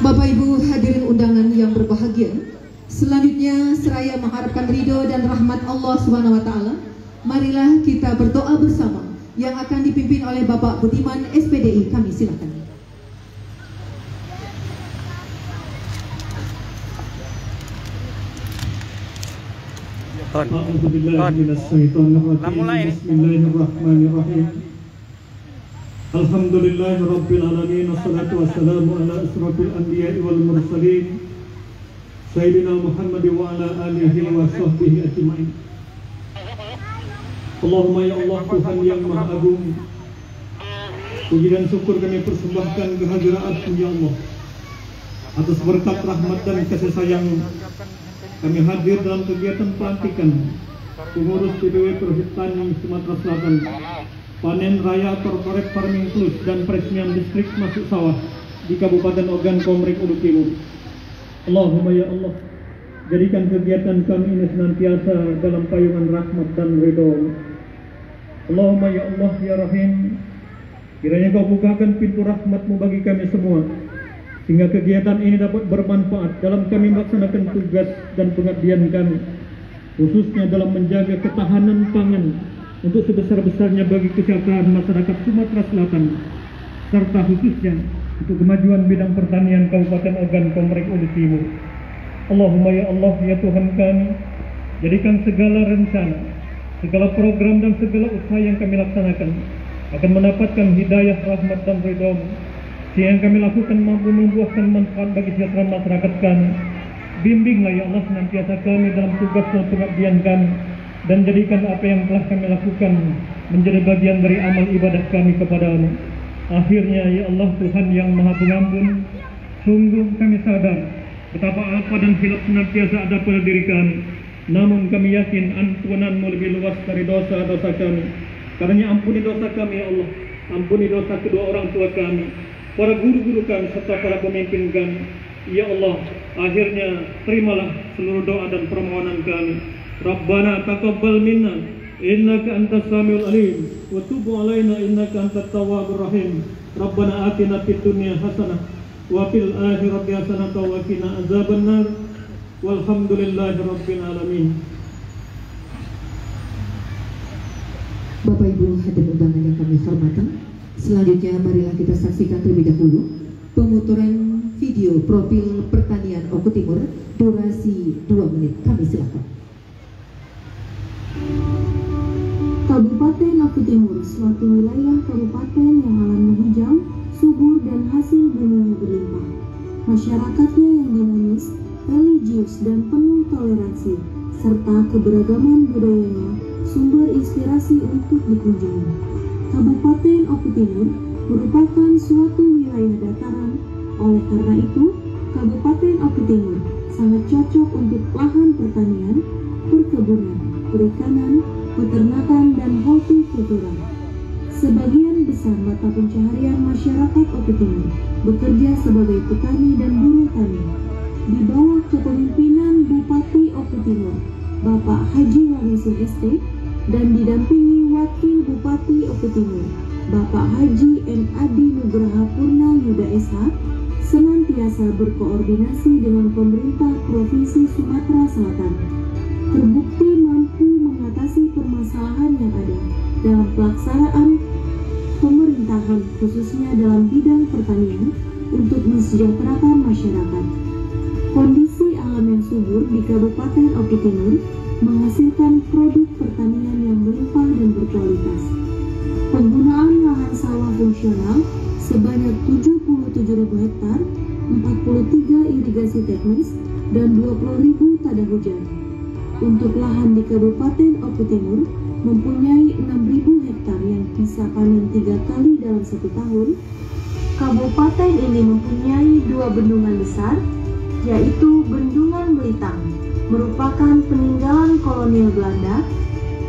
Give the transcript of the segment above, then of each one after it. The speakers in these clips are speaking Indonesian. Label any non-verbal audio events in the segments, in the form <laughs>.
Bapak Ibu hadirin undangan yang berbahagia, selanjutnya seraya mengharapkan ridho dan rahmat Allah Swt. marilah kita berdoa bersama yang akan dipimpin oleh Bapak Budiman SPDI. Kami silakan. الحمد لله رب العالمين والصلاة والسلام على أشرف الأنبياء والمرسلين سيدنا محمد وعلى آله وصحبه أجمعين Allahumma ya Allah Tuhan yang Maha Agung Puji dan syukur kami persembahkan kehadiratmu ya Allah Atas berkat rahmat dan kasih sayang kami hadir dalam kegiatan pelantikan pengurus PBW Perhutani Sumatera Selatan panen raya corporate farming plus dan peresmian distrik masuk sawah di Kabupaten Ogan Komering Ulu Timur. Allahumma ya Allah jadikan kegiatan kami ini senantiasa dalam payungan rahmat dan ridho. Allahumma ya Allah ya Rahim kiranya kau bukakan pintu rahmatmu bagi kami semua sehingga kegiatan ini dapat bermanfaat dalam kami melaksanakan tugas dan pengabdian kami khususnya dalam menjaga ketahanan pangan untuk sebesar-besarnya bagi kesejahteraan masyarakat Sumatera Selatan serta khususnya untuk kemajuan bidang pertanian Kabupaten Ogan Komering Ulu Timur. Allahumma ya Allah ya Tuhan kami jadikan segala rencana, segala program dan segala usaha yang kami laksanakan akan mendapatkan hidayah, rahmat dan ridho sehingga kami lakukan mampu membuahkan manfaat bagi kesejahteraan masyarakat kami. Bimbinglah ya Allah senantiasa kami dalam tugas dan pengabdian kami dan jadikan apa yang telah kami lakukan menjadi bagian dari amal ibadah kami kepadamu. Akhirnya ya Allah Tuhan yang Maha Pengampun, sungguh kami sadar betapa apa dan hilaf senantiasa ada pada diri kami. Namun kami yakin ampunanmu lebih luas dari dosa-dosa kami. Karena ampuni dosa kami ya Allah. Ampuni dosa kedua orang tua kami, para guru-guru kami serta para pemimpin kami. Ya Allah, akhirnya terimalah seluruh doa dan permohonan kami. Rabbana taqabbal minna innaka antas samiul alim wa tub alaina innaka antat tawwabur rahim. Rabbana atina fid dunya hasanah wa fil akhirati hasanah wa qina azabannar. Walhamdulillahi rabbil alamin. Bapak Ibu hadirin undangan yang kami hormati, selanjutnya marilah kita saksikan terlebih dahulu pemuturan video profil pertanian Oku Timur durasi 2 menit. Kami silakan. Kabupaten Oku Timur, suatu wilayah kabupaten yang alamnya hijau, subur dan hasil buminya berlimpah. Masyarakatnya yang dinamis, religius dan penuh toleransi, serta keberagaman budayanya sumber inspirasi untuk dikunjungi. Kabupaten Oku Timur merupakan suatu wilayah dataran, oleh karena itu, Kabupaten Oku Timur sangat cocok untuk lahan pertanian, perkebunan, perikanan, peternakan, dan hortikultura. Sebagian besar mata pencaharian masyarakat Timur bekerja sebagai petani dan buruh tani. Di bawah kepemimpinan Bupati Timur, Bapak Haji Warisun ST, dan didampingi Wakil Bupati Timur, Bapak Haji N. Adi Nugraha Purna Yuda SH, senantiasa berkoordinasi dengan pemerintah Provinsi Sumatera Selatan. Terbukti mengatasi permasalahan yang ada dalam pelaksanaan pemerintahan khususnya dalam bidang pertanian untuk mensejahterakan masyarakat. Kondisi alam yang subur di Kabupaten Oki Timur menghasilkan produk pertanian yang melimpah dan berkualitas. Penggunaan lahan sawah fungsional sebanyak 77.000 hektar, 43 irigasi teknis, dan 20.000 tada hujan. Untuk lahan di Kabupaten Oku Timur mempunyai 6.000 hektar yang bisa panen tiga kali dalam satu tahun. Kabupaten ini mempunyai dua bendungan besar, yaitu Bendungan Melitang, merupakan peninggalan kolonial Belanda,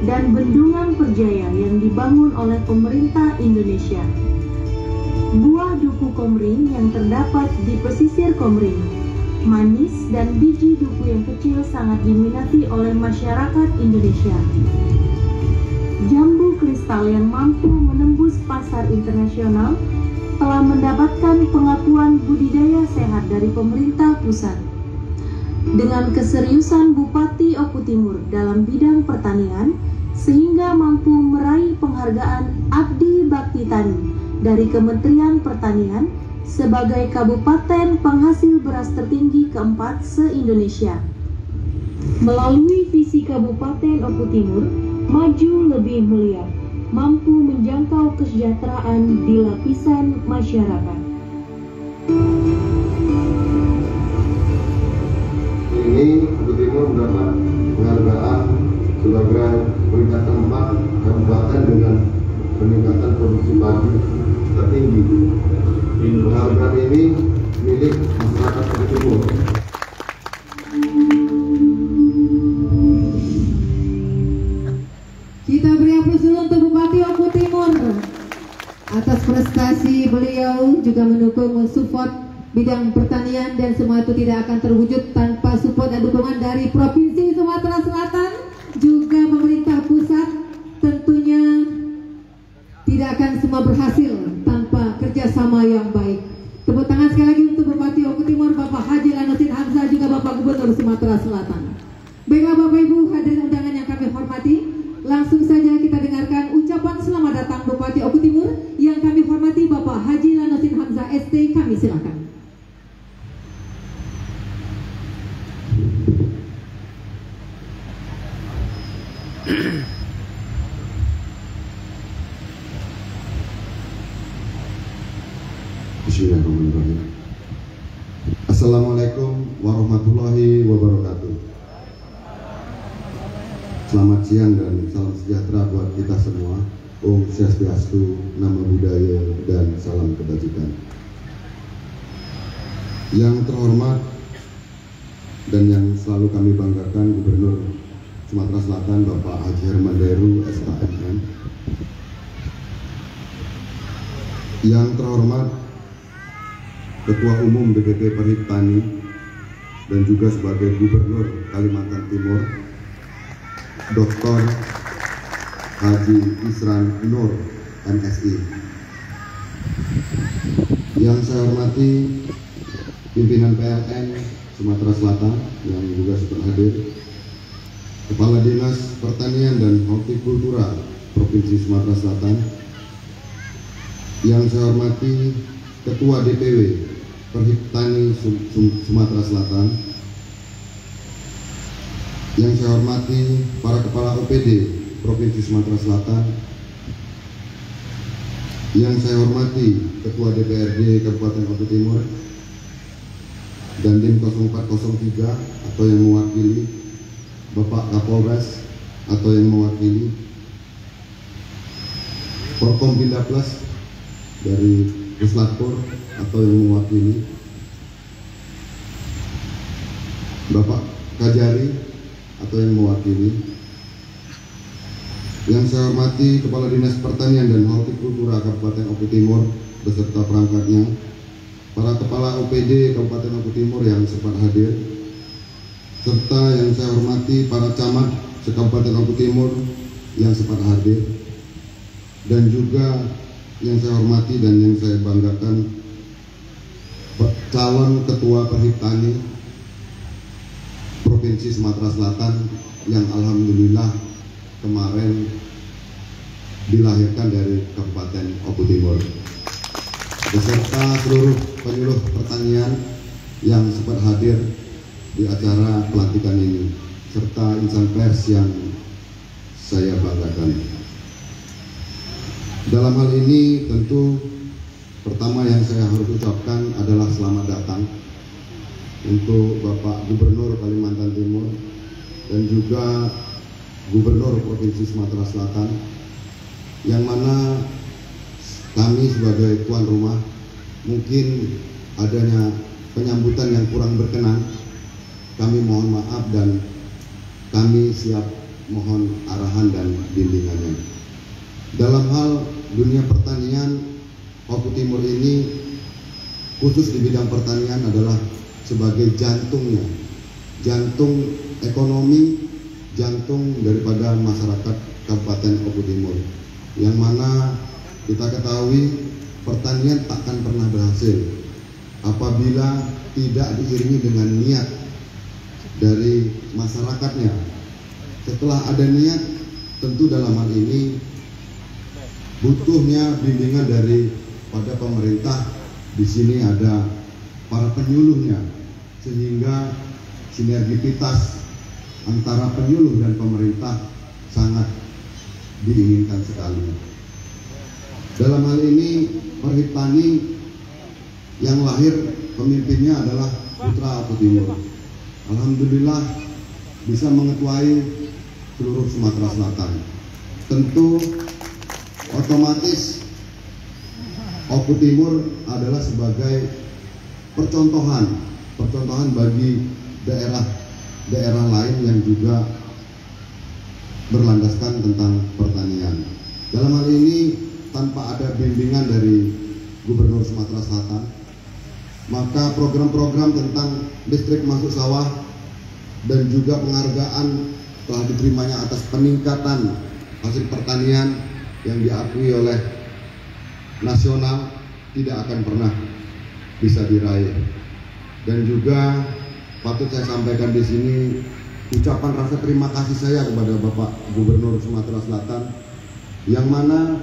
dan Bendungan Perjaya yang dibangun oleh pemerintah Indonesia. Buah duku komring yang terdapat di pesisir komring, manis dan biji duku yang kecil sangat diminati oleh masyarakat Indonesia. Jambu kristal yang mampu menembus pasar internasional telah mendapatkan pengakuan budidaya sehat dari pemerintah pusat. Dengan keseriusan Bupati Oku Timur dalam bidang pertanian, sehingga mampu meraih penghargaan Abdi Bakti Tani dari Kementerian Pertanian sebagai kabupaten penghasil beras tertinggi keempat se-Indonesia. Melalui visi Kabupaten Oku Timur, maju lebih mulia, mampu menjangkau kesejahteraan di lapisan masyarakat. ini Bukit Timur mendapat penghargaan sebagai peringkat keempat kabupaten dengan peningkatan produksi padi tertinggi. Penghargaan ini milik masyarakat Timur. Kita beri dulu untuk Bupati Oku Timur atas prestasi beliau juga mendukung mensupport bidang pertanian dan semua itu tidak akan terwujud tanpa support dan dukungan dari Provinsi Sumatera Selatan juga pemerintah pusat tentunya tidak akan semua berhasil kerjasama yang baik. Tepuk tangan sekali lagi untuk Bupati Oku Timur Bapak Haji Lanuddin Hamzah juga Bapak Gubernur Sumatera Selatan. Baiklah Bapak Ibu hadirin undangan yang kami hormati, langsung saja kita dengarkan ucapan selamat datang Bupati Oku Timur yang kami hormati Bapak Haji Lanuddin Hamzah ST. Kami silakan. Bismillahirrahmanirrahim. Assalamualaikum warahmatullahi wabarakatuh. Selamat siang dan salam sejahtera buat kita semua. Om Swastiastu, nama budaya dan salam kebajikan. Yang terhormat dan yang selalu kami banggakan Gubernur Sumatera Selatan Bapak Haji Herman Deru SKMM. Yang terhormat Ketua Umum DPP Perhiptani dan juga sebagai Gubernur Kalimantan Timur Dr. Haji Isran Nur MSI yang saya hormati pimpinan PLN Sumatera Selatan yang juga sudah hadir Kepala Dinas Pertanian dan Hortikultura Provinsi Sumatera Selatan yang saya hormati Ketua DPW Perhiptani Sumatera Selatan yang saya hormati para kepala OPD Provinsi Sumatera Selatan. Yang saya hormati Ketua DPRD Kabupaten Oku Timur. Dan DIM 0403 atau yang mewakili Bapak Kapolres atau yang mewakili. Prokom Pindah Plus dari Puslapor atau yang mewakili. Bapak Kajari atau yang mewakili. Yang saya hormati Kepala Dinas Pertanian dan Hortikultura Kabupaten Oku Timur beserta perangkatnya para Kepala OPD Kabupaten Oku Timur yang sempat hadir serta yang saya hormati para camat sekabupaten Oku Timur yang sempat hadir dan juga yang saya hormati dan yang saya banggakan calon ketua Perhiptani Provinsi Sumatera Selatan yang alhamdulillah kemarin dilahirkan dari Kabupaten Oku Timur beserta seluruh penyuluh pertanian yang sempat hadir di acara pelantikan ini serta insan pers yang saya banggakan. Dalam hal ini tentu pertama yang saya harus ucapkan adalah selamat datang untuk Bapak Gubernur Kalimantan Timur dan juga Gubernur Provinsi Sumatera Selatan yang mana kami sebagai tuan rumah mungkin adanya penyambutan yang kurang berkenan kami mohon maaf dan kami siap mohon arahan dan bimbingannya. Dalam hal dunia pertanian Oku Timur ini khusus di bidang pertanian adalah sebagai jantungnya jantung ekonomi jantung daripada masyarakat Kabupaten Oku Timur yang mana kita ketahui pertanian takkan pernah berhasil apabila tidak diiringi dengan niat dari masyarakatnya. Setelah ada niat, tentu dalam hal ini butuhnya bimbingan dari pada pemerintah. Di sini ada para penyuluhnya, sehingga sinergitas antara penyuluh dan pemerintah sangat diinginkan sekali. Dalam hal ini Perhiptani yang lahir pemimpinnya adalah Putra Aku Timur. Alhamdulillah bisa mengetuai seluruh Sumatera Selatan. Tentu otomatis Oku Timur adalah sebagai percontohan, percontohan bagi daerah daerah lain yang juga berlandaskan tentang pertanian. Dalam hal ini tanpa ada bimbingan dari Gubernur Sumatera Selatan, maka program-program tentang listrik masuk sawah dan juga penghargaan telah diterimanya atas peningkatan hasil pertanian yang diakui oleh nasional tidak akan pernah bisa diraih. Dan juga patut saya sampaikan di sini ucapan rasa terima kasih saya kepada Bapak Gubernur Sumatera Selatan yang mana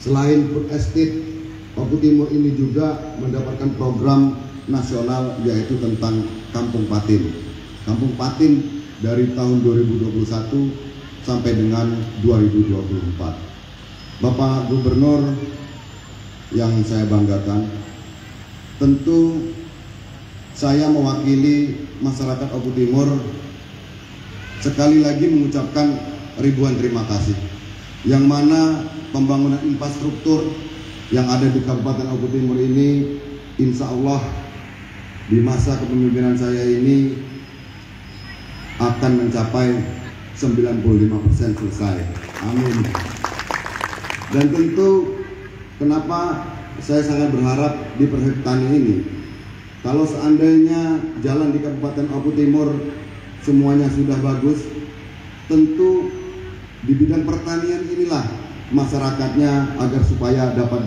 selain food estate Oku Timur ini juga mendapatkan program nasional yaitu tentang Kampung Patin. Kampung Patin dari tahun 2021 sampai dengan 2024. Bapak Gubernur yang saya banggakan, tentu saya mewakili masyarakat Oku Timur sekali lagi mengucapkan ribuan terima kasih. Yang mana pembangunan infrastruktur yang ada di Kabupaten Oku Timur ini insya Allah di masa kepemimpinan saya ini akan mencapai 95% selesai. Amin. Dan tentu kenapa saya sangat berharap di Perhutani ini kalau seandainya jalan di Kabupaten Oku Timur semuanya sudah bagus, tentu di bidang pertanian inilah masyarakatnya agar supaya dapat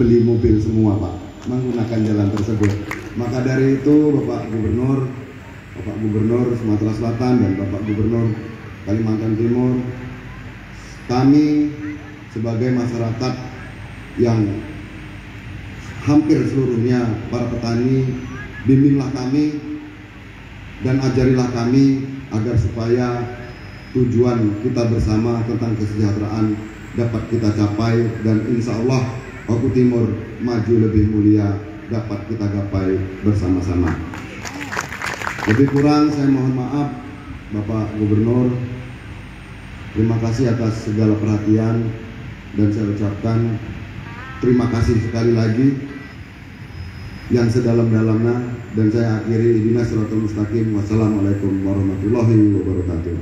beli mobil semua Pak menggunakan jalan tersebut. Maka dari itu Bapak Gubernur, Bapak Gubernur Sumatera Selatan dan Bapak Gubernur Kalimantan Timur, kami sebagai masyarakat yang hampir seluruhnya para petani bimbinglah kami dan ajarilah kami agar supaya tujuan kita bersama tentang kesejahteraan dapat kita capai dan insya Allah Oku Timur maju lebih mulia dapat kita gapai bersama-sama. Lebih kurang saya mohon maaf Bapak Gubernur. Terima kasih atas segala perhatian dan saya ucapkan terima kasih sekali lagi yang sedalam-dalamnya. Dan saya akhiri dinas suratul mustaqim. Wassalamualaikum warahmatullahi wabarakatuh.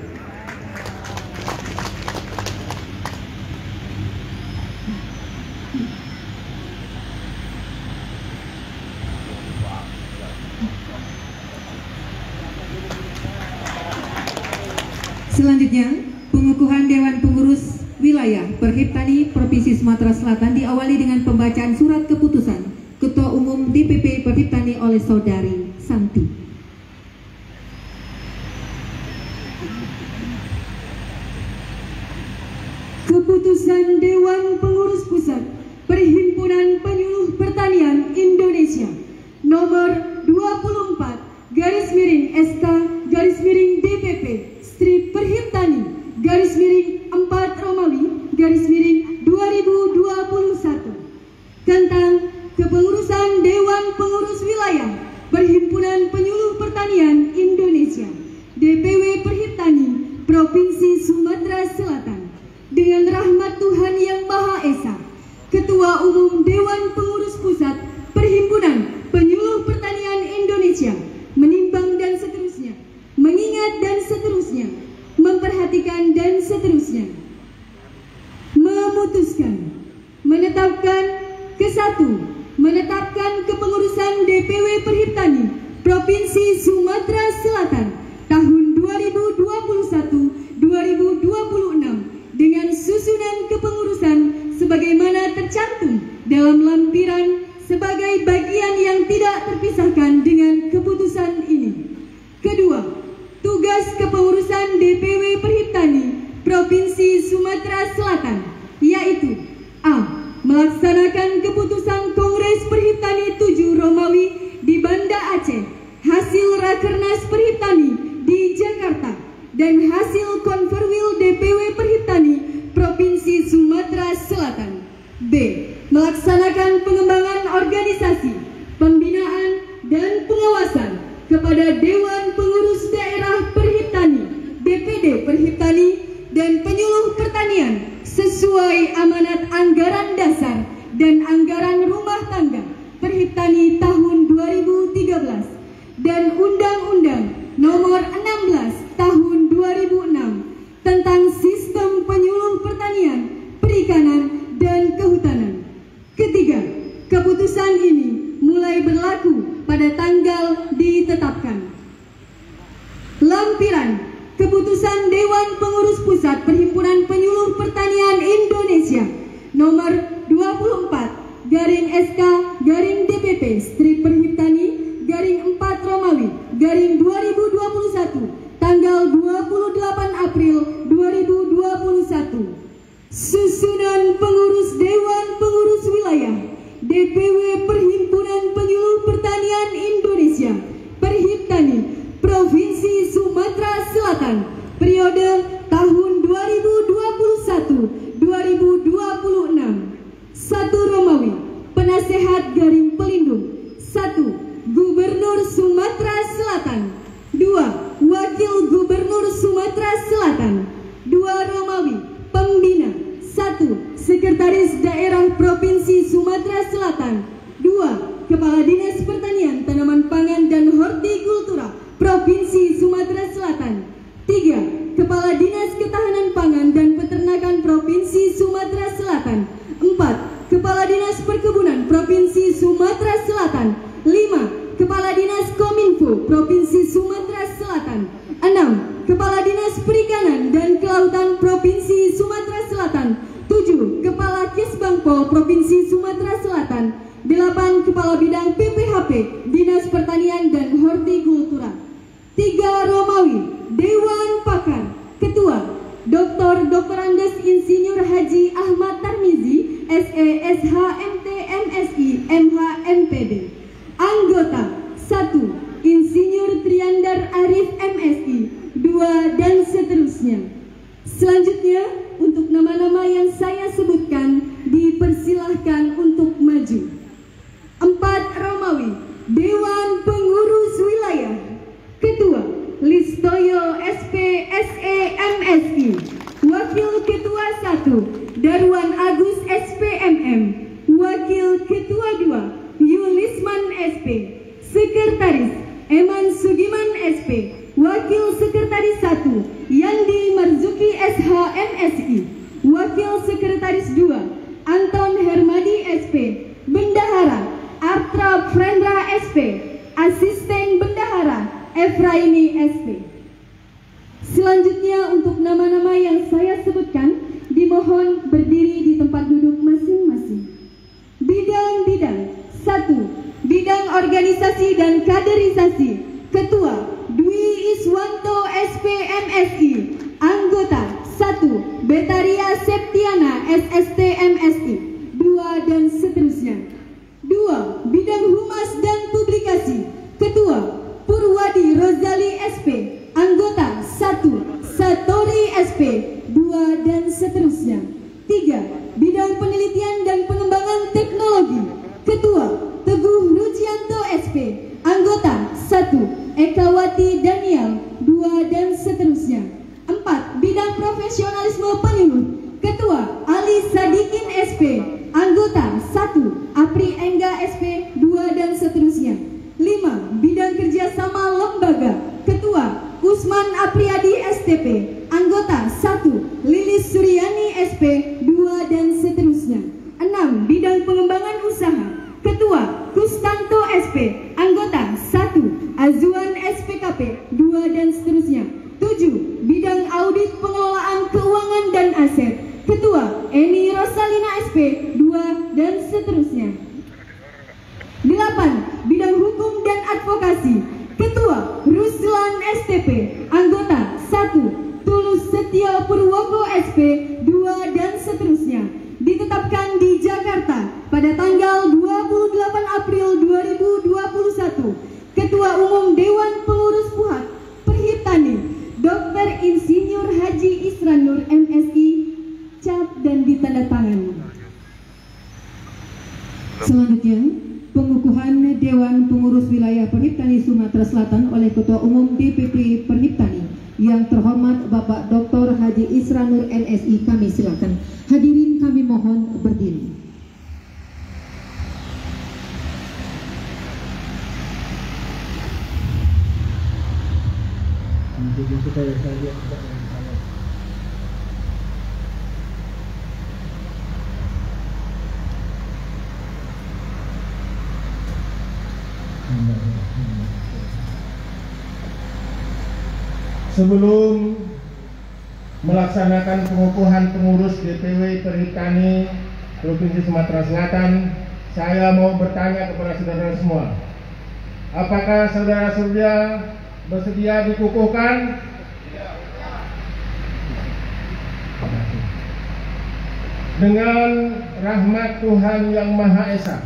Selanjutnya, pengukuhan Dewan Pengurus Wilayah Perhiptani Provinsi Sumatera Selatan diawali dengan pembacaan surat keputusan Perhiptani oleh Saudari Santi. Tanggal ditetapkan. Lampiran Keputusan Dewan Pengurus Pusat Perhimpunan Penyuluh Pertanian Indonesia nomor 24 garing SK garing DPP strip Perhiptani garing 4 Romawi garing 2021 tanggal 28 April 2021 Susunan Pengurus Dewan Pengurus Wilayah DPW Perhimpunan Penyuluh Pertanian Indonesia Perhiptani Provinsi Sumatera Selatan periode tahun 2021 2026 satu Romawi Penasehat Garing Pelindung. Satu Gubernur Sumatera Selatan. Dua Wakil Gubernur Sumatera Selatan. Dua Romawi Pembina satu Sekretaris Daerah Provinsi Sumatera Selatan. Dua Kepala Dinas Pertanian Tanaman Pangan dan Hortikultura Provinsi Sumatera Selatan. Tiga Kepala Dinas Ketahanan Pangan dan Peternakan Provinsi Sumatera Selatan. Empat Kepala Dinas Perkebunan Provinsi Sumatera Selatan. 5. Kepala Dinas Kominfo Provinsi Sumatera Selatan 6. Kepala Dinas Perikanan dan Kelautan Provinsi Sumatera Selatan 7. Kepala Kesbangpol Provinsi Sumatera Selatan 8. Kepala Bidang PPHP Dinas Pertanian dan Hortikultura 3. Romawi Dewan Pakar Ketua Dr. Dr. Andes Insinyur Haji Ahmad Tarmizi SE SH MT MSI Anggota 1 Insinyur Triandar Arif MSI 2 dan seterusnya. Selanjutnya untuk nama-nama yang saya sebutkan dipersilahkan untuk maju. 4 Romawi Dewan Pengurus Wilayah. Ketua Listoyo SP SE MSI Wakil Ketua 1 Darwan Agus SPMM Wakil Ketua 2 Yulisman SP Sekretaris Eman Sugiman SP Wakil Sekretaris 1 Yandi Marzuki SH MSI Wakil Sekretaris 2 Anton Hermadi SP Bendahara Artra Frendra SP Asisten Bendahara Efraimi SP Bapak Dr. Haji Isra Nur MSI kami silakan. Hadirin kami mohon berdiri. Sebelum melaksanakan pengukuhan pengurus DPW Perhitani Provinsi Sumatera Selatan, saya mau bertanya kepada saudara semua. Apakah saudara-saudara bersedia dikukuhkan? Dengan rahmat Tuhan Yang Maha Esa.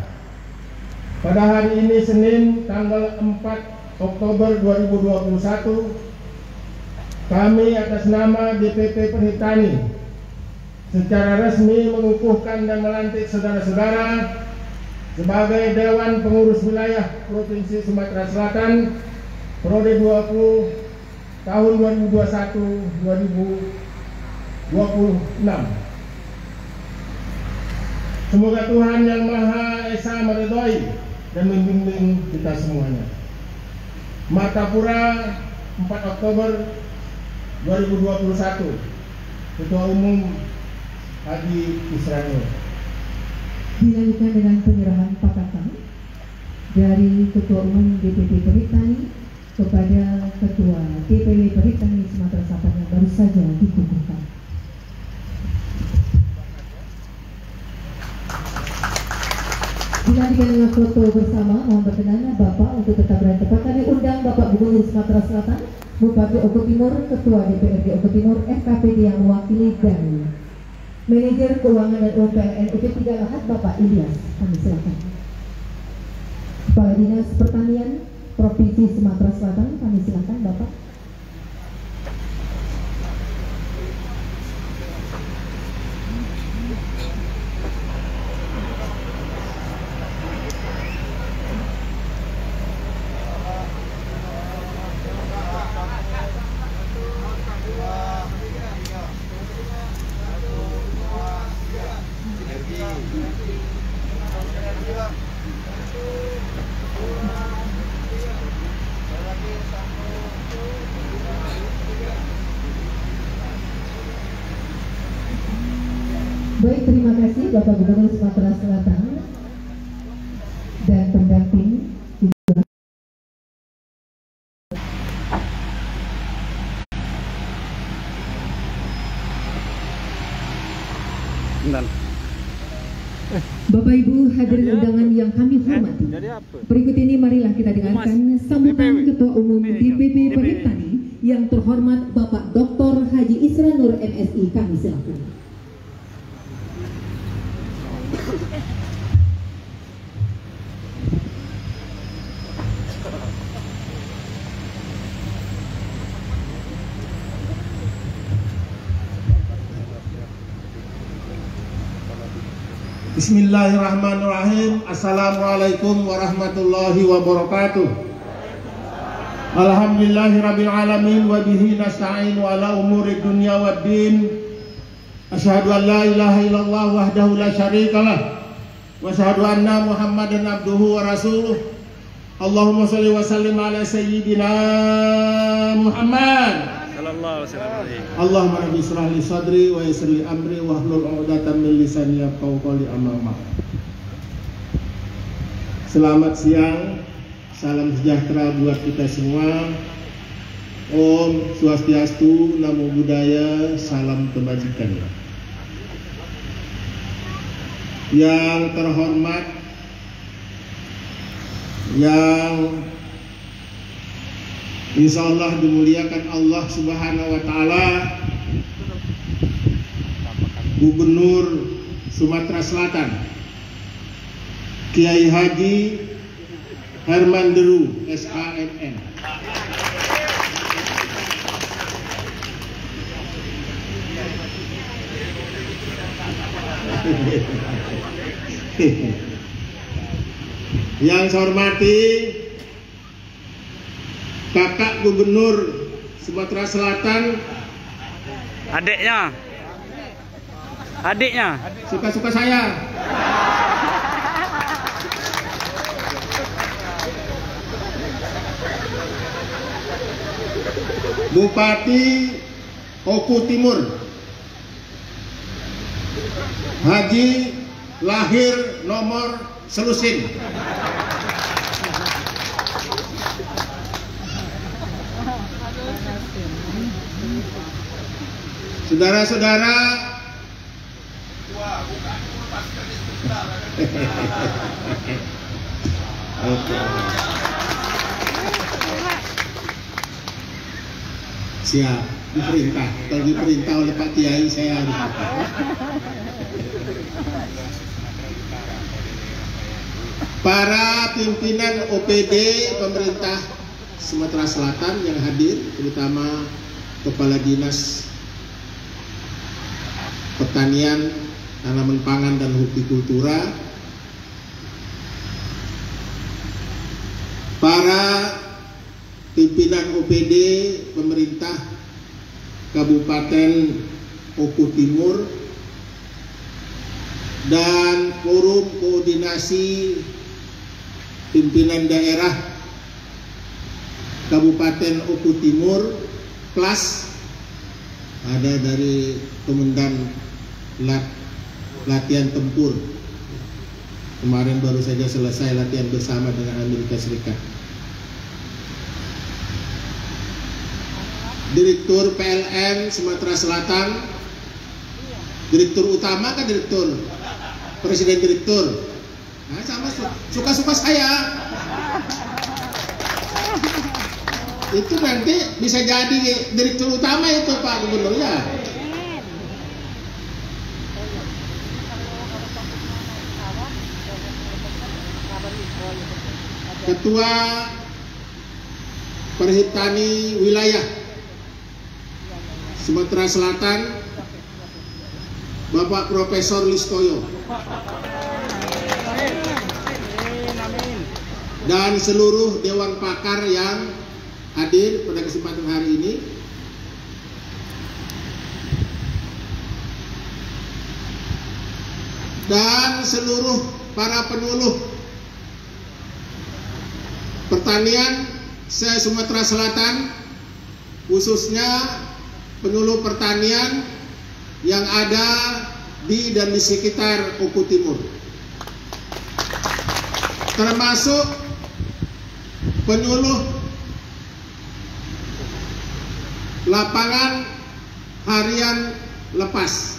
Pada hari ini Senin tanggal 4 Oktober 2021 kami atas nama DPP Perhitani secara resmi mengukuhkan dan melantik saudara-saudara sebagai Dewan Pengurus Wilayah Provinsi Sumatera Selatan periode 20 tahun 2021 2026. Semoga Tuhan Yang Maha Esa meridhoi dan membimbing kita semuanya. Martapura 4 Oktober 2021 Ketua Umum Haji Israel Dilanjutkan dengan penyerahan patakan dari Ketua Umum DPP Perhitani kepada Ketua DPW Perhitani Sumatera Selatan yang baru saja dikukuhkan. Dilanjutkan dengan foto bersama, mohon berkenan Bapak untuk tetap berada tepat kami undang Bapak Gubernur Sumatera Selatan, Bupati Ogo Timur, Ketua DPRD Ogo Timur, FKPD yang mewakili dan Manajer Keuangan dan UPLN UP3 Lahat Bapak Ilyas. Kami silakan. Kepala Dinas Pertanian Provinsi Sumatera Selatan, kami silakan Bapak. Bapak Gubernur Sumatera Selatan dan pendamping Bentar. Bapak Ibu hadirin undangan yang kami hormati. Jadi apa? Berikut ini marilah kita dengarkan sambutan Ketua Umum DPP Perhitani yang terhormat Bapak Dr. Haji Isra Nur MSI. Kami silakan. Bismillahirrahmanirrahim. Assalamualaikum warahmatullahi wabarakatuh. Alhamdulillahi alamin wa bihi nasta'in wa ala umuri dunya wad din. Asyhadu an la ilaha illallah wahdahu la syarikalah wa asyhadu anna Muhammadan abduhu wa rasuluh. Allahumma shalli wa sallim ala sayyidina Muhammad Allahumma rabbi israh li sadri wa yassir li amri wa hlul 'uqdatam min lisani yafqahu qawli amma. Selamat siang. Salam sejahtera buat kita semua. Om Swastiastu, Namo Buddhaya, salam kebajikan. Yang terhormat yang Insya Allah dimuliakan Allah Subhanahu Wa Taala. Gubernur Sumatera Selatan Kiai Haji Herman Deru SAMN <laughs> Yang saya hormati Kakak Gubernur Sumatera Selatan Adiknya. Adiknya. suka-suka saya. Bupati Oku Timur Haji lahir nomor Selusin Saudara-saudara Oke. Siap, diperintah. Kalau diperintah oleh Pak Kiai, saya harus? Para pimpinan OPD pemerintah Sumatera Selatan yang hadir, terutama Kepala Dinas Pertanian, Tanaman Pangan dan Hortikultura, para pimpinan OPD pemerintah Kabupaten Oku Timur dan forum koordinasi pimpinan daerah Kabupaten Oku Timur plus ada dari Komandan lat, latihan tempur. Kemarin baru saja selesai latihan bersama dengan Amerika Serikat. Direktur PLN Sumatera Selatan. Direktur utama kan direktur? Presiden direktur. Nah, sama suka-suka saya itu nanti bisa jadi direktur utama itu Pak Gubernur ya? Ketua Perhitani Wilayah Sumatera Selatan Bapak Profesor Listoyo. Dan seluruh dewan pakar yang hadir pada kesempatan hari ini. Dan seluruh para penyuluh pertanian se Sumatera Selatan khususnya penyuluh pertanian yang ada di dan di sekitar Oku Timur. Termasuk penyuluh lapangan harian lepas.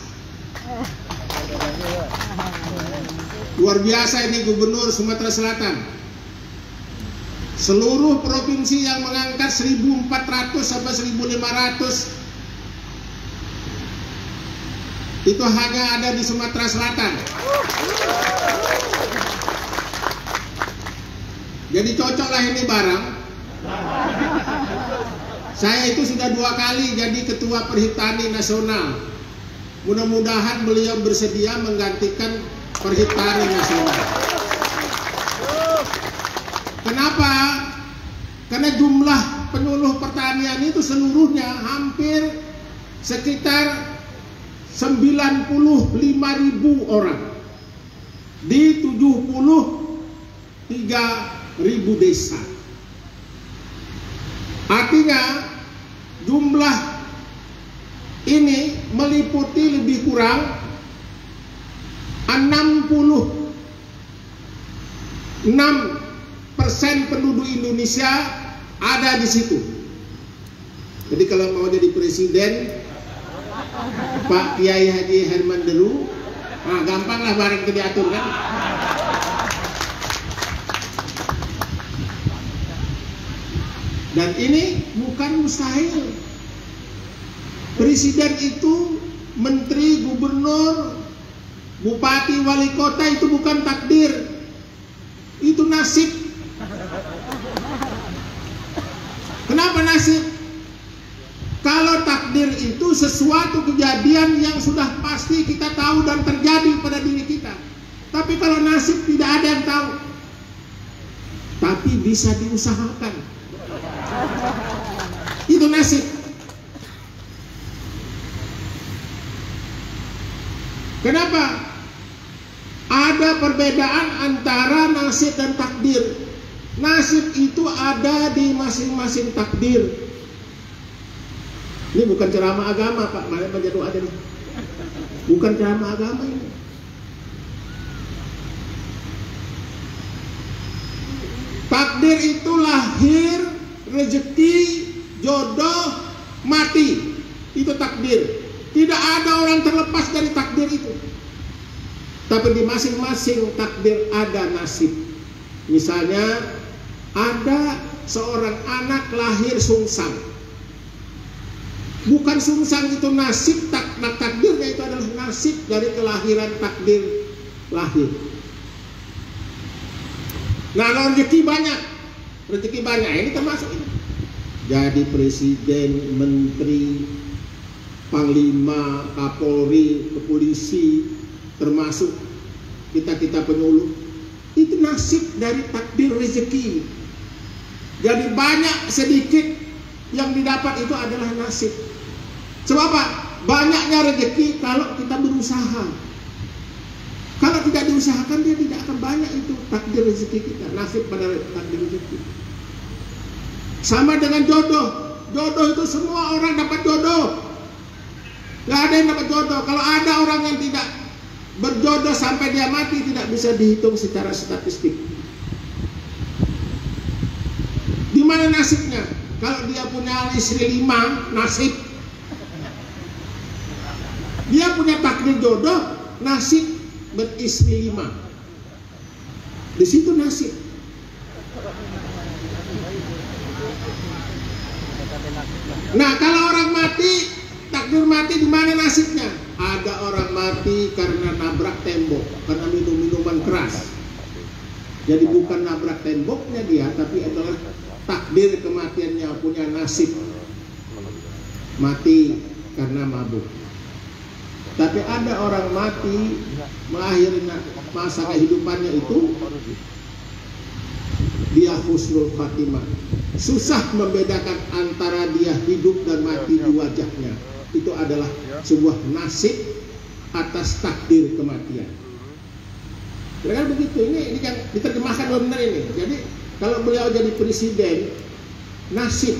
Luar biasa ini gubernur Sumatera Selatan. Seluruh provinsi yang mengangkat 1400 sampai 1500 itu hanya ada di Sumatera Selatan. Jadi cocoklah ini barang saya itu sudah dua kali jadi ketua perhitani nasional mudah-mudahan beliau bersedia menggantikan perhitani nasional Kenapa? Karena jumlah penyuluh pertanian itu seluruhnya hampir sekitar 95 ribu orang di 73 ribu desa. Artinya jumlah ini meliputi lebih kurang 66 persen penduduk Indonesia ada di situ. Jadi kalau mau jadi presiden, Pak Kiai Haji Herman Deru, nah gampang lah bareng itu diatur kan. Dan ini bukan mustahil. Presiden itu menteri, gubernur, bupati, wali kota itu bukan takdir. Itu nasib Kenapa nasib? Kalau takdir itu sesuatu kejadian yang sudah pasti kita tahu dan terjadi pada diri kita. Tapi kalau nasib tidak ada yang tahu. tapi bisa diusahakan. Nasib. Kenapa? Ada perbedaan antara nasib dan takdir. Nasib itu ada di masing-masing takdir. Ini bukan ceramah agama, Pak. Mana menjadi ada nih. Bukan ceramah agama ini. Takdir itu lahir, rezeki, jodoh, mati. Itu takdir. Tidak ada orang terlepas dari takdir itu. Tapi di masing-masing takdir ada nasib. Misalnya ada seorang anak lahir sungsang. Bukan sungsang itu nasib tak, tak takdirnya itu adalah nasib dari kelahiran takdir lahir. Nah, rezeki banyak, rezeki banyak ini termasuk ini. Jadi presiden, menteri, panglima, kapolri, kepolisi, termasuk kita-kita penyuluh. Itu nasib dari takdir rezeki. Jadi banyak sedikit yang didapat itu adalah nasib. Sebab apa? Banyaknya rezeki kalau kita berusaha. Kalau tidak diusahakan dia tidak akan banyak itu takdir rezeki kita, nasib pada takdir rezeki. Sama dengan jodoh. Jodoh itu semua orang dapat jodoh. Gak ada yang dapat jodoh. Kalau ada orang yang tidak berjodoh sampai dia mati tidak bisa dihitung secara statistik. Di mana nasibnya? Kalau dia punya istri lima, nasib. Dia punya takdir jodoh, nasib beristri lima. Di situ nasib. Nah, kalau orang mati, takdir mati di mana nasibnya? Ada orang mati karena nabrak tembok, karena minum minuman keras. Jadi bukan nabrak temboknya dia, tapi adalah takdir kematiannya punya nasib mati karena mabuk. Tapi ada orang mati mengakhiri masa kehidupannya itu dia husnul khatimah. Susah membedakan antara dia hidup dan mati di wajahnya. Itu adalah sebuah nasib atas takdir kematian. Kira begitu. Ini, ini yang diterjemahkan benar ini. Jadi kalau beliau jadi presiden, nasib.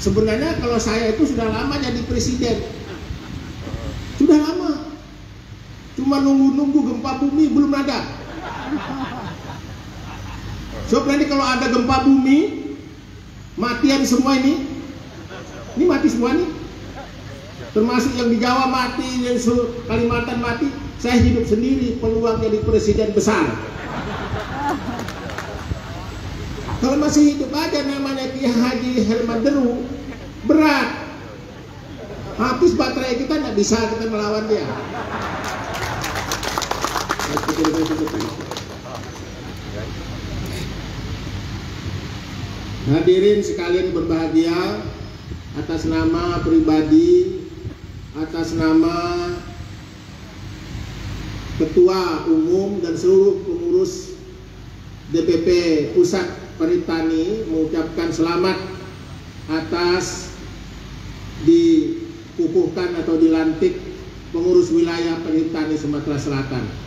Sebenarnya kalau saya itu sudah lama jadi presiden. Sudah lama. Cuma nunggu-nunggu gempa bumi belum ada. So nanti kalau ada gempa bumi, matian semua ini. Ini mati semua nih. Termasuk yang di Jawa mati, yang Kalimantan mati. Saya hidup sendiri, peluang jadi presiden besar. Kalau masih hidup aja namanya Ki Haji Herman Deru, berat. Habis baterai kita nggak bisa kita melawan dia. Hadirin sekalian berbahagia atas nama pribadi, atas nama Ketua Umum dan seluruh pengurus DPP Pusat Peritani mengucapkan selamat atas dikukuhkan atau dilantik pengurus wilayah Peritani Sumatera Selatan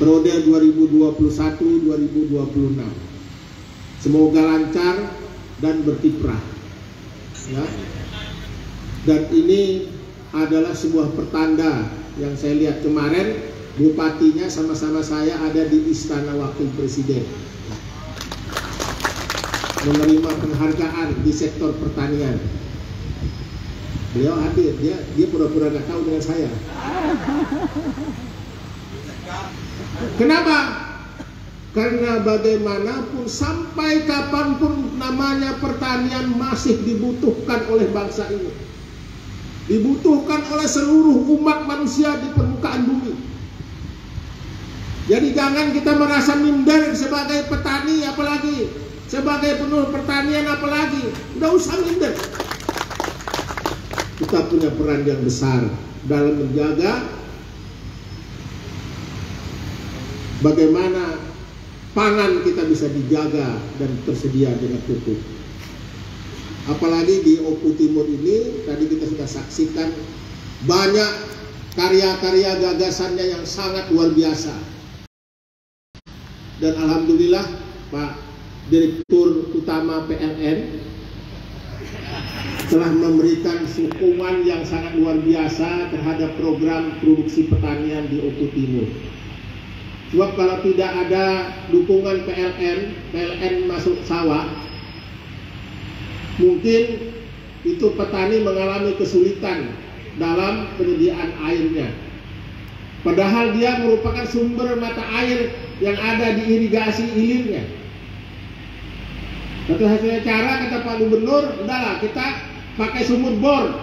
periode 2021-2026. Semoga lancar dan berkiprah. Ya. Dan ini adalah sebuah pertanda yang saya lihat kemarin bupatinya sama-sama saya ada di Istana Wakil Presiden menerima penghargaan di sektor pertanian. Beliau hadir, dia dia pura-pura nggak tahu dengan saya. Kenapa? Karena bagaimanapun sampai kapan pun namanya pertanian masih dibutuhkan oleh bangsa ini. Dibutuhkan oleh seluruh umat manusia di permukaan bumi. Jadi jangan kita merasa minder sebagai petani apalagi sebagai penuh pertanian apalagi. Tidak usah minder. Kita punya peran yang besar dalam menjaga bagaimana pangan kita bisa dijaga dan tersedia dengan cukup. Apalagi di Oku Timur ini tadi kita sudah saksikan banyak karya-karya gagasannya yang sangat luar biasa. Dan alhamdulillah Pak Direktur Utama PLN telah memberikan dukungan yang sangat luar biasa terhadap program produksi pertanian di Oku Timur. Sebab kalau tidak ada dukungan PLN, PLN masuk sawah, mungkin itu petani mengalami kesulitan dalam penyediaan airnya. Padahal dia merupakan sumber mata air yang ada di irigasi hilirnya. Satu hasilnya cara kata Pak Gubernur, udahlah kita pakai sumur bor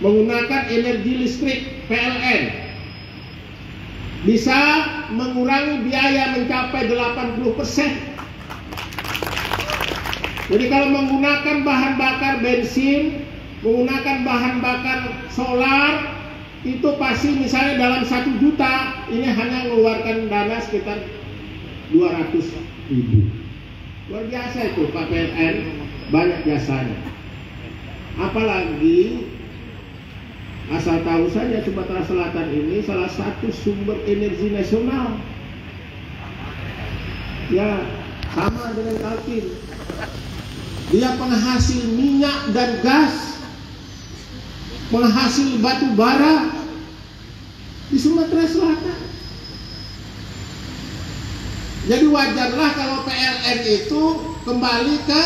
menggunakan energi listrik PLN bisa mengurangi biaya mencapai 80 persen. Jadi kalau menggunakan bahan bakar bensin, menggunakan bahan bakar solar, itu pasti misalnya dalam satu juta ini hanya mengeluarkan dana sekitar 200 ribu. Luar biasa itu Pak PLN, banyak jasanya. Apalagi asal tahu saja Sumatera Selatan ini salah satu sumber energi nasional. Ya, sama dengan Kaltim. Dia penghasil minyak dan gas, penghasil batu bara di Sumatera Selatan. Jadi wajarlah kalau PLN itu kembali ke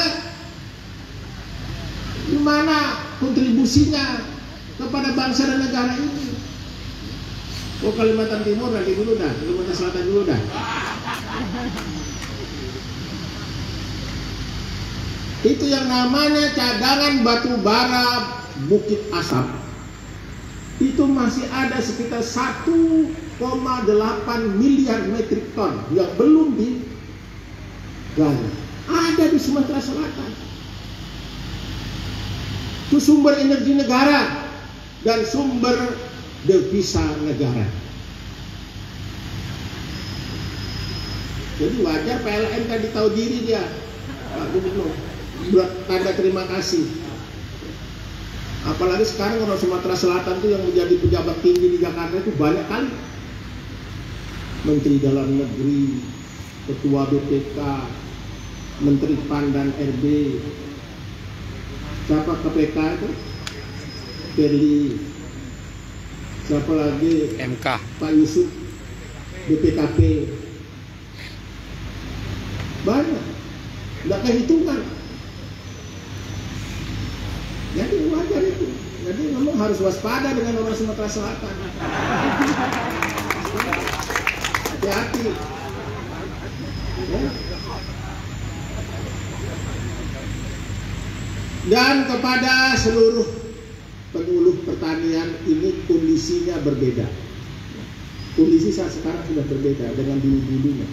gimana kontribusinya kepada bangsa dan negara ini. Oh Kalimantan Timur nanti dulu dah, Kalimantan Selatan dulu dah. Itu yang namanya cadangan batu bara Bukit Asap. Itu masih ada sekitar 1,8 miliar metrik ton yang belum digali. Ada di Sumatera Selatan. Itu sumber energi negara dan sumber devisa negara. Jadi wajar PLN tadi tahu diri dia, Pak Gubernur, buat tanda terima kasih. Apalagi sekarang orang Sumatera Selatan itu yang menjadi pejabat tinggi di Jakarta itu banyak kali. Menteri Dalam Negeri, Ketua BPK, Menteri PAN dan RB, siapa KPK itu? Perli, siapa lagi? MK. Pak Yusuf, BPKP, banyak, nggak kehitungan. Jadi wajar itu. Jadi memang harus waspada dengan orang Sumatera Selatan. Hati-hati. Ya. Dan kepada seluruh penyuluh pertanian ini kondisinya berbeda. Kondisi saat sekarang sudah berbeda dengan dulu-dulunya.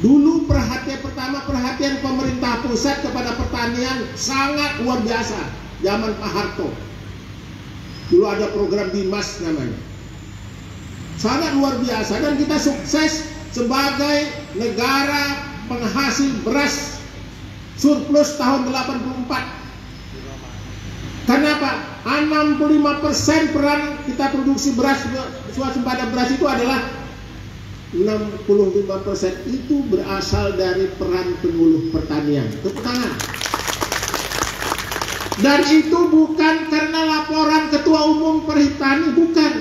Dulu perhatian pertama perhatian pemerintah pusat kepada pertanian sangat luar biasa. Zaman Pak Harto. Dulu ada program Dimas namanya. Sangat luar biasa dan kita sukses sebagai negara penghasil beras surplus tahun 84 Kenapa? 65% peran kita produksi beras swasembada beras itu adalah 65% itu berasal dari peran penyuluh pertanian. Tepuk tangan. Dan itu bukan karena laporan Ketua Umum Perhitani, bukan.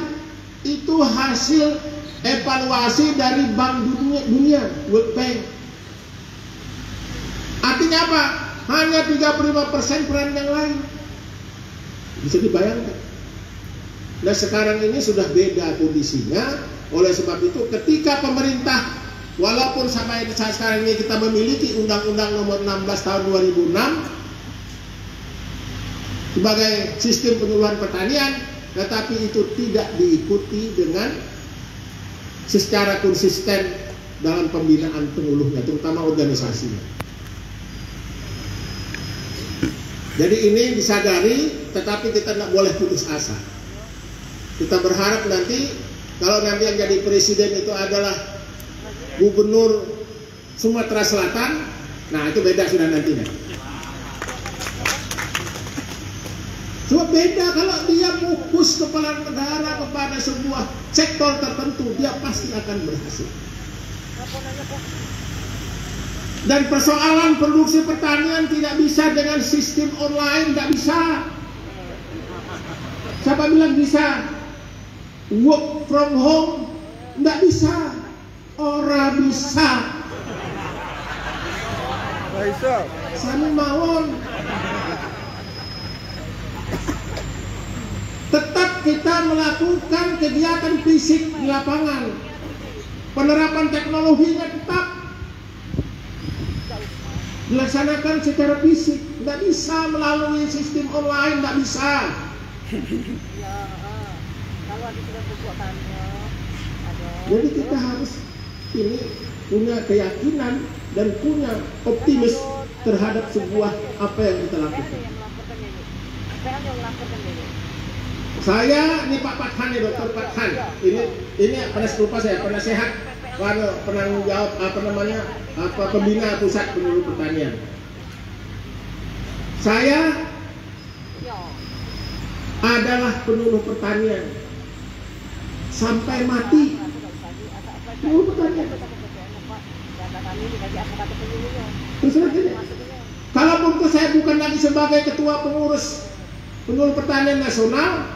Itu hasil evaluasi dari Bank Dunia, Dunia World Bank. Artinya apa? Hanya 35% peran yang lain. Bisa dibayangkan. Nah sekarang ini sudah beda kondisinya. Oleh sebab itu ketika pemerintah walaupun sampai saat sekarang ini kita memiliki Undang-Undang Nomor 16 Tahun 2006 sebagai sistem penyuluhan pertanian, tetapi itu tidak diikuti dengan secara konsisten dalam pembinaan penyuluhnya, terutama organisasinya. Jadi ini disadari, tetapi kita tidak boleh putus asa. Kita berharap nanti kalau nanti yang jadi presiden itu adalah gubernur Sumatera Selatan, nah itu beda sudah nantinya. Cuma beda kalau dia fokus kepala negara kepada sebuah sektor tertentu, dia pasti akan berhasil. Dan persoalan produksi pertanian tidak bisa dengan sistem online, tidak bisa. Siapa bilang bisa? Work from home, tidak bisa. Orang bisa. Sami mawon. Tetap kita melakukan kegiatan fisik di lapangan. Penerapan teknologinya tetap dilaksanakan secara fisik. Tidak bisa melalui sistem online, tidak bisa. Jadi kita harus ini punya keyakinan dan punya optimis terhadap sebuah apa yang kita lakukan. Saya ini Pak Pathan ya Dokter Pathan. Ini ini pernah lupa saya pernah sehat penanggung jawab apa namanya apa pembina pusat penyuluh pertanian. Saya adalah penyuluh pertanian sampai mati penyuluh pertanian. Terus aja. Kalaupun saya bukan lagi sebagai ketua pengurus penyuluh pertanian nasional,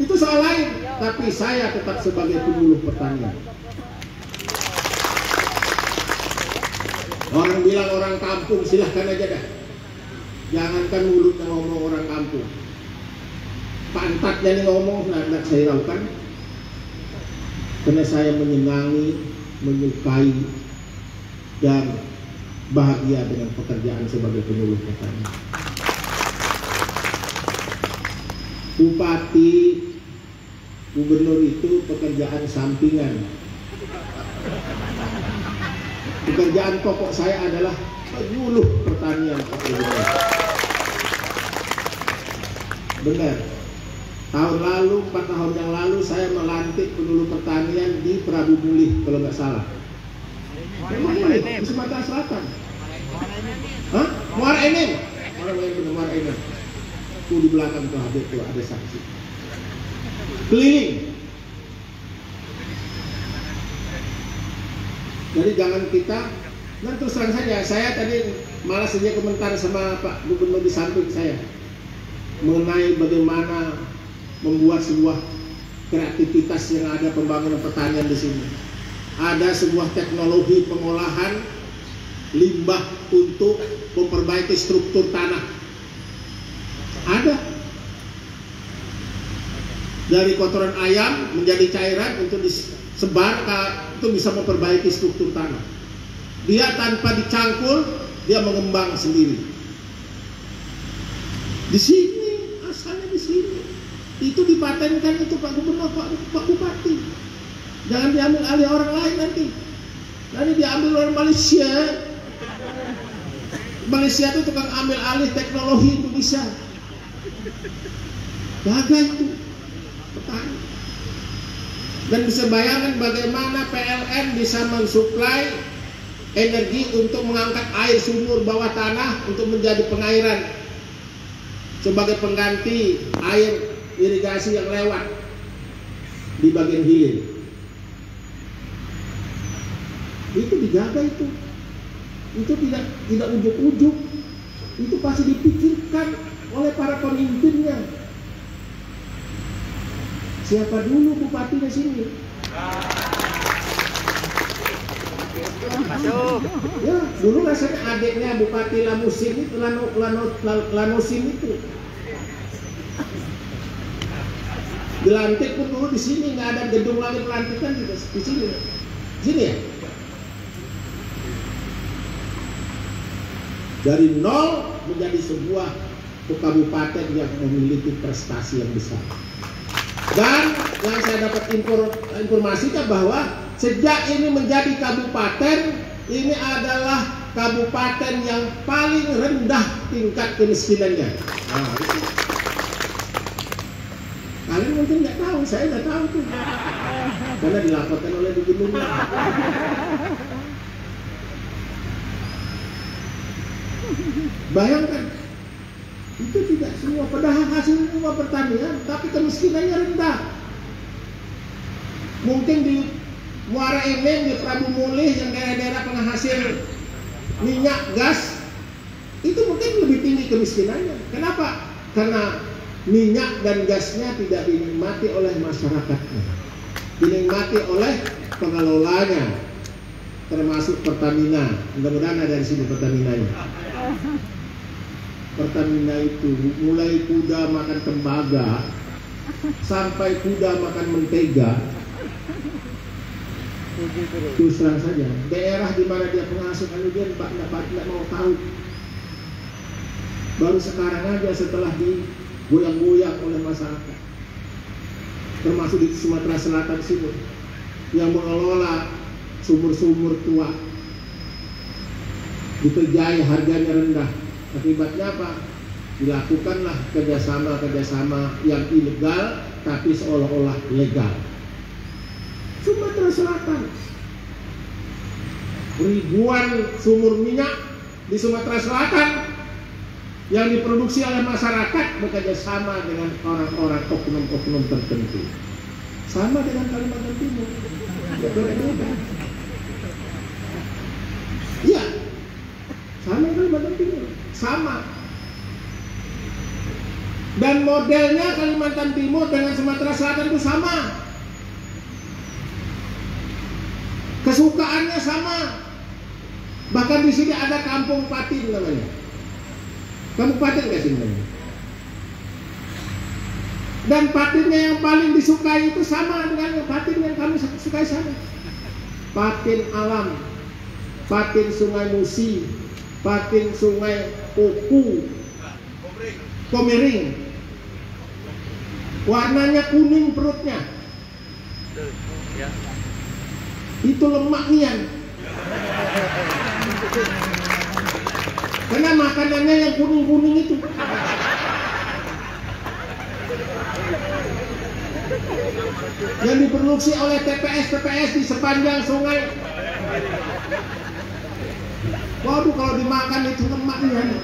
itu soal lain. Tapi saya tetap sebagai penyuluh pertanian. Orang bilang orang kampung silahkan aja dah. Jangankan mulutnya ngomong orang kampung. Pantatnya nih ngomong tidak saya lakukan. Karena saya menyenangi, menyukai dan bahagia dengan pekerjaan sebagai penyuluh petani. Bupati, gubernur itu pekerjaan sampingan. Pekerjaan pokok saya adalah penyuluh pertanian. Benar. Tahun lalu, empat tahun yang lalu saya melantik penyuluh pertanian di Prabu Mulih kalau nggak salah. Memang ini di Sumatera Selatan. Hah? Muara Enim. Muara Enim, Muara Enim. Tuh di belakang tuh ada tuh ada saksi. Keliling. Jadi jangan kita dan terus terang saja, saya tadi malah saja komentar sama Pak Gubernur di samping saya mengenai bagaimana membuat sebuah kreativitas yang ada pembangunan pertanian di sini. Ada sebuah teknologi pengolahan limbah untuk memperbaiki struktur tanah. Ada dari kotoran ayam menjadi cairan untuk disebar itu bisa memperbaiki struktur tanah. Dia tanpa dicangkul, dia mengembang sendiri. Di sini, asalnya di sini. Itu dipatenkan itu Pak Gubernur, Pak, Pak Bupati. Jangan diambil alih orang lain nanti. Nanti diambil orang Malaysia. Malaysia itu tukang ambil alih teknologi Indonesia. Jaga itu. Petani. Dan bisa bayangkan bagaimana PLN bisa mensuplai energi untuk mengangkat air sumur bawah tanah untuk menjadi pengairan sebagai pengganti air irigasi yang lewat di bagian hilir. Itu dijaga itu. Itu tidak tidak ujuk-ujuk. Itu pasti dipikirkan oleh para pemimpinnya. Siapa dulu bupati di sini? Masuk. Ya, dulu rasanya adiknya Bupati Lamusin itu Lano, Lano, Lanosin itu. Dilantik pun dulu di sini nggak ada gedung lagi pelantikan di, di sini. Sini ya. Dari nol menjadi sebuah kabupaten yang memiliki prestasi yang besar. Dan yang saya dapat informasikan bahwa sejak ini menjadi kabupaten, ini adalah kabupaten yang paling rendah tingkat kemiskinannya. Nah, itu. Kalian mungkin nggak tahu, saya nggak tahu tuh. Karena dilaporkan oleh gubernurnya. Bayangkan itu tidak semua padahal hasil semua pertanian, tapi kemiskinannya rendah. Mungkin di Muara Enim, di Prabu Mulih, yang daerah-daerah penghasil minyak, gas, itu mungkin lebih tinggi kemiskinannya. Kenapa? Karena minyak dan gasnya tidak dinikmati oleh masyarakatnya, dinikmati oleh pengelolanya, termasuk Pertamina. Mudah-mudahan ada di sini Pertaminanya. Pertamina itu mulai kuda makan tembaga sampai kuda makan mentega. Terus terang saja, daerah di mana dia penghasil kemudian Pak tidak mau tahu. Baru sekarang aja setelah digoyang-goyang oleh masyarakat, termasuk di Sumatera Selatan sini, yang mengelola sumur-sumur tua dikerjai harganya rendah akibatnya apa? Dilakukanlah kerjasama-kerjasama yang ilegal tapi seolah-olah legal. Sumatera Selatan. Ribuan sumur minyak di Sumatera Selatan yang diproduksi oleh masyarakat bekerja sama dengan orang-orang oknum-oknum tertentu. Sama dengan Kalimantan Timur. Iya. Sama Kalimantan Timur. Sama. Dan modelnya Kalimantan Timur dengan Sumatera Selatan itu sama. Kesukaannya sama. Bahkan di sini ada kampung patin namanya. Kampung patin nggak sih namanya? Dan patinnya yang paling disukai itu sama dengan patin yang kami sukai sana. Patin alam, patin sungai Musi, patin sungai Oku, Komering. Warnanya kuning perutnya. Itu lemak nian. Karena makanannya yang kuning-kuning itu. Yang diproduksi oleh TPS-TPS di sepanjang sungai Waduh kalau dimakan itu lemak nih.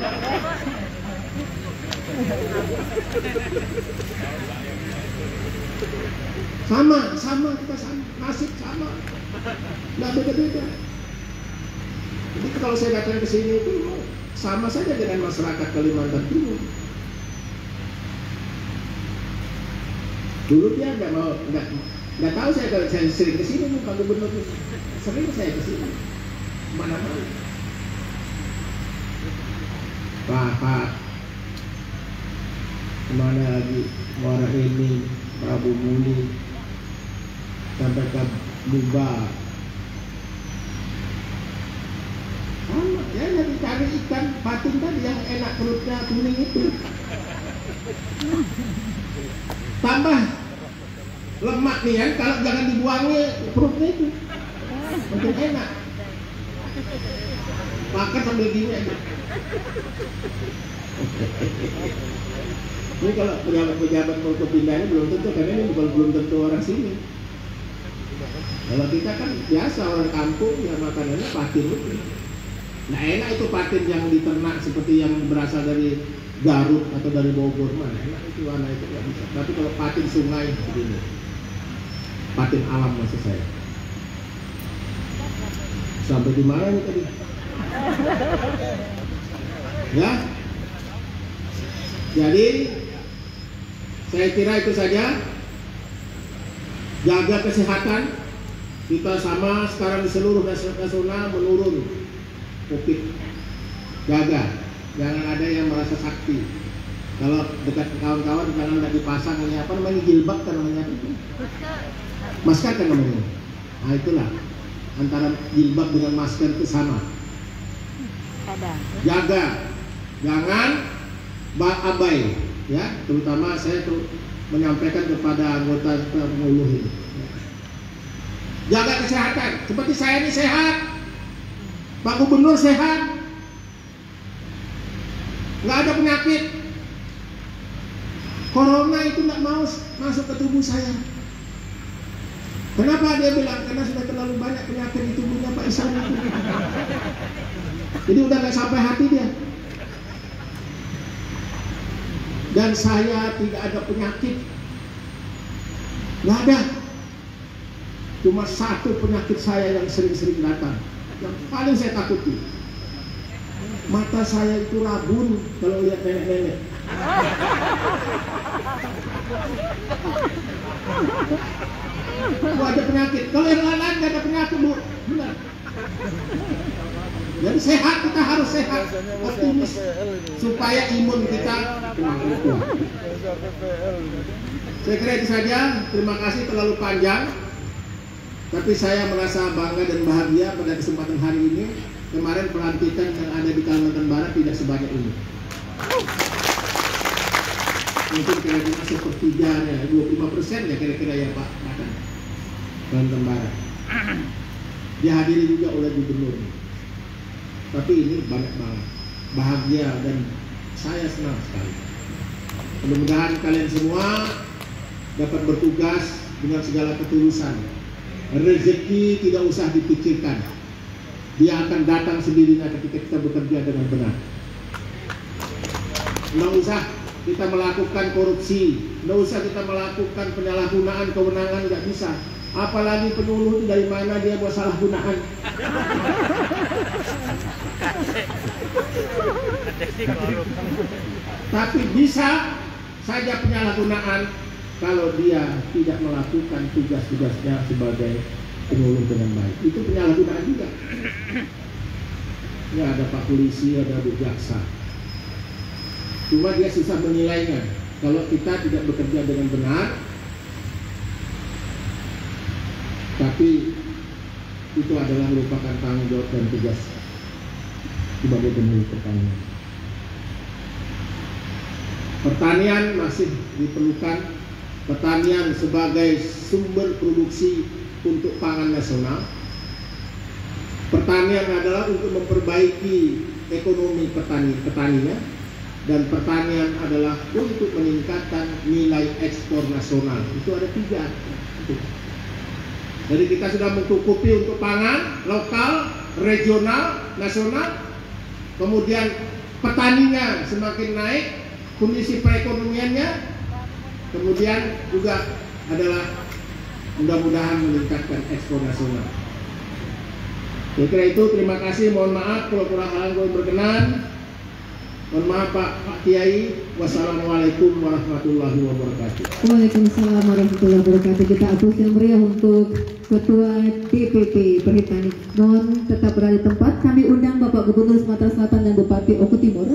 Sama, sama kita sama, nasib sama, nggak beda-beda. Jadi kalau saya datang ke sini itu sama saja dengan masyarakat Kalimantan Timur. Dulu dia nggak mau, nggak nggak tahu saya kalau saya sering ke sini Pak Gubernur sering saya ke sini mana-mana. Pak, ke mana lagi? Muara ini, Prabu Muni, sampai ke Buba. Sama, ya lagi cari ikan patin tadi yang enak perutnya kuning itu. Tambah lemak nih kan, kalau jangan dibuangnya perutnya itu. Makin enak. Makan sambil gini aja. Ini kalau pejabat-pejabat mau ke pindahnya belum tentu karena ini bukan belum tentu orang sini. Kalau kita kan biasa orang kampung yang makanannya patin. Nah enak itu patin yang diternak seperti yang berasal dari Garut atau dari Bogor mana enak itu warna itu nggak bisa. Tapi kalau patin sungai begini, patin alam maksud saya. Sampai di mana nih tadi? Ya. Jadi saya kira itu saja. Jaga kesehatan. Kita sama sekarang di seluruh nasional menurun COVID. Jaga. Jangan ada yang merasa sakti. Kalau dekat kawan-kawan jangan tidak dipasang ini apa namanya jilbab kan namanya. Masker kan namanya. Nah itulah antara jilbab dengan masker itu sama. Jaga, jangan abai, ya. Terutama saya tuh menyampaikan kepada anggota penguluh ini. Jaga kesehatan, seperti saya ini sehat, Pak Gubernur sehat, nggak ada penyakit. Corona itu nggak mau masuk ke tubuh saya. Kenapa dia bilang? Karena sudah terlalu banyak penyakit di tubuhnya Pak Isan itu. <laughs> Jadi udah nggak sampai hati dia. dan saya tidak ada penyakit nggak ada cuma satu penyakit saya yang sering-sering datang yang paling saya takuti mata saya itu rabun kalau lihat nenek-nenek Oh, ada penyakit. Kalau yang lain nggak ada penyakit, bu, benar. Jadi sehat kita harus sehat, optimis supaya imun kita kuat. Saya kira itu saja. Terima kasih terlalu panjang. Tapi saya merasa bangga dan bahagia pada kesempatan hari ini. Kemarin pelantikan yang ada di Kalimantan Barat tidak sebanyak ini. Mungkin kira-kira sepertiga ya, 25 persen ya kira-kira ya Pak. Makan. Kalimantan Barat. Dihadiri juga oleh gubernur. Tapi ini banyak banget. Bahagia dan saya senang sekali. Mudah-mudahan kalian semua dapat bertugas dengan segala ketulusan. Rezeki tidak usah dipikirkan. Dia akan datang sendirinya ketika kita bekerja dengan benar. Tidak usah kita melakukan korupsi, tidak usah kita melakukan penyalahgunaan kewenangan, nggak bisa. Apalagi penyuluh itu dari mana dia buat salah gunaan. Tapi bisa saja penyalahgunaan kalau dia tidak melakukan tugas-tugasnya sebagai penyuluh dengan baik. Itu penyalahgunaan juga. Ya ada pak polisi, ada bu jaksa. Cuma dia susah menilainya. Kalau kita tidak bekerja dengan benar, tapi itu adalah merupakan tanggung jawab dan tugas sebagai penyuluh pertanian. Pertanian masih diperlukan pertanian sebagai sumber produksi untuk pangan nasional. Pertanian adalah untuk memperbaiki ekonomi petani petaninya dan pertanian adalah untuk meningkatkan nilai ekspor nasional. Itu ada tiga. Jadi kita sudah mencukupi untuk pangan lokal, regional, nasional. Kemudian petaninya semakin naik, kondisi perekonomiannya kemudian juga adalah mudah-mudahan meningkatkan ekspor nasional. Kira itu terima kasih, mohon maaf kalau kurang hal yang berkenan. Mohon maaf Pak, Pak Kiai. Wassalamualaikum warahmatullahi wabarakatuh. Waalaikumsalam warahmatullahi wabarakatuh. Kita apresiasi yang meriah untuk Ketua DPP Perhitani. Mohon tetap berada di tempat. Kami undang Bapak Gubernur Sumatera Selatan dan Bupati Oku Timur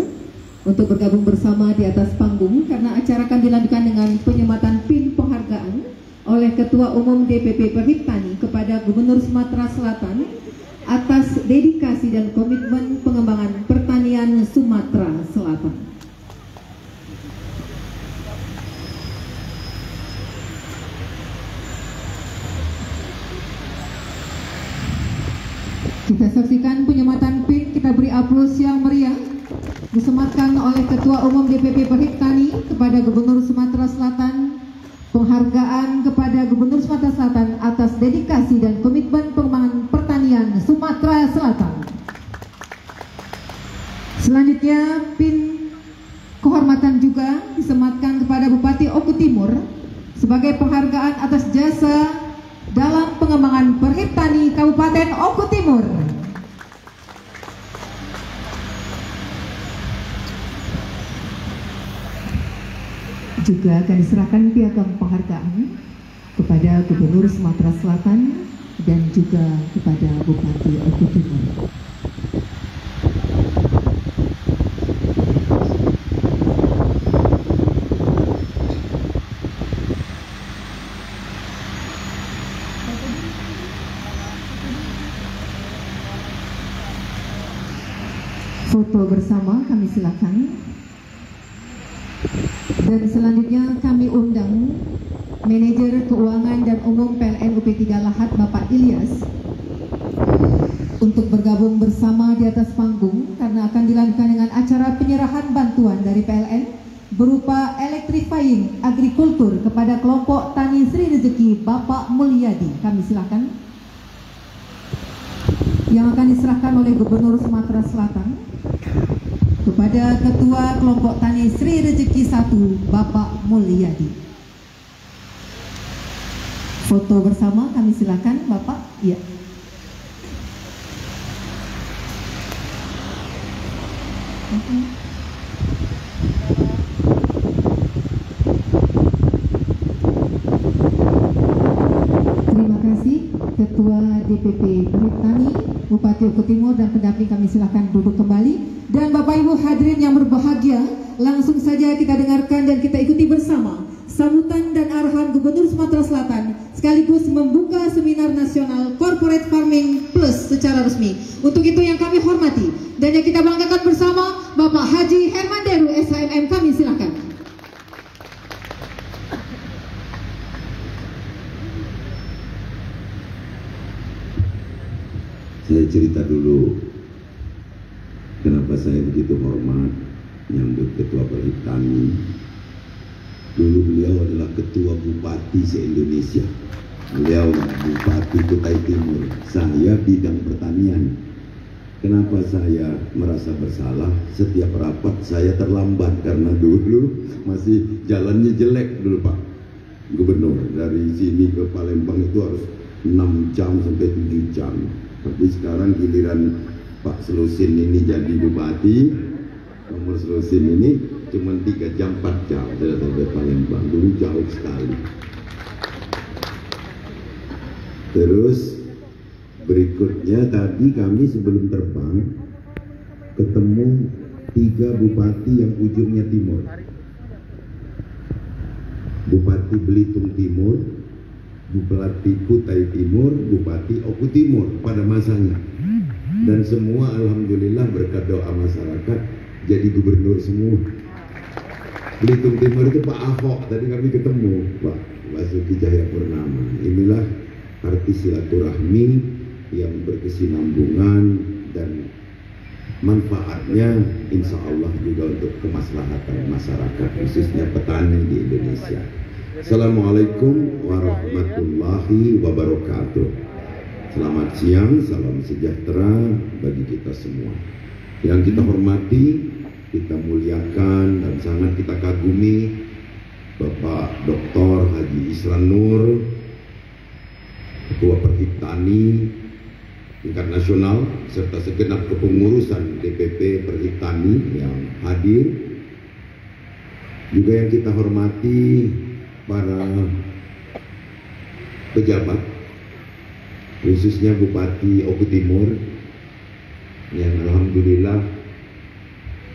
untuk bergabung bersama di atas panggung karena acara akan dilanjutkan dengan penyematan pin penghargaan oleh Ketua Umum DPP Perhitani kepada Gubernur Sumatera Selatan atas dedikasi dan komitmen pengembangan pertanian Sumatera Selatan. Kita saksikan penyematan PIN, kita beri aplaus yang meriah disematkan oleh Ketua Umum DPP Perhitani kepada Gubernur Sumatera Selatan penghargaan kepada Gubernur Sumatera Selatan atas dedikasi dan komitmen pengembangan pertanian Sumatera Selatan. Selanjutnya PIN kehormatan juga disematkan kepada Bupati Oku Timur sebagai penghargaan atas jasa dalam pengembangan perhitani Kabupaten Oku Timur. Juga akan diserahkan piagam penghargaan kepada Gubernur Sumatera Selatan dan juga kepada Bupati Oku Timur. Foto bersama kami silakan. Dan selanjutnya kami undang manajer keuangan dan umum PLN UP3 Lahat Bapak Ilyas untuk bergabung bersama di atas panggung karena akan dilanjutkan dengan acara penyerahan bantuan dari PLN berupa electrifying agrikultur kepada kelompok Tani Sri Rezeki Bapak Mulyadi. Kami silakan. Yang akan diserahkan oleh Gubernur Sumatera Selatan kepada Ketua Kelompok Tani Sri Rezeki 1 Bapak Mulyadi. Foto bersama kami silakan Bapak. Ya. Terima kasih Ketua DPP Perhutani Bupati Oku Timur dan pendamping kami silahkan duduk kembali dan Bapak Ibu hadirin yang berbahagia langsung saja kita dengarkan dan kita ikuti bersama sambutan dan arahan Gubernur Sumatera Selatan sekaligus membuka seminar nasional Corporate Farming Plus secara resmi. Untuk itu yang kami hormati dan yang kita banggakan bersama Bapak Haji Herman Deru SHMM kami silakan. Saya cerita dulu saya begitu hormat nyambut ketua perhutani. Dulu beliau adalah ketua bupati se-Indonesia. Beliau bupati Kutai Timur. Saya bidang pertanian. Kenapa saya merasa bersalah? Setiap rapat saya terlambat karena dulu masih jalannya jelek dulu Pak Gubernur. Dari sini ke Palembang itu harus 6 jam sampai 7 jam. Tapi sekarang giliran Pak Selusin ini jadi bupati, nomor Selusin ini cuma 3 jam 4 jam sudah sampai Palembang. Dulu jauh sekali. Terus berikutnya tadi kami sebelum terbang ketemu tiga bupati yang ujungnya timur. Bupati Belitung Timur, Bupati Kutai Timur, Bupati Oku Timur pada masanya. Dan semua alhamdulillah berkat doa masyarakat jadi gubernur semua. Belitung Timur itu Pak Ahok, tadi kami ketemu Pak Basuki Cahaya Purnama. Inilah arti silaturahmi yang berkesinambungan dan manfaatnya insya Allah juga untuk kemaslahatan masyarakat khususnya petani di Indonesia. Assalamualaikum warahmatullahi wabarakatuh. Selamat siang, salam sejahtera bagi kita semua. Yang kita hormati, kita muliakan dan sangat kita kagumi Bapak Dr. Haji Isran Nur, Ketua Perhitani tingkat nasional serta segenap kepengurusan DPP Perhitani yang hadir. Juga yang kita hormati para pejabat khususnya Bupati Oku Timur yang alhamdulillah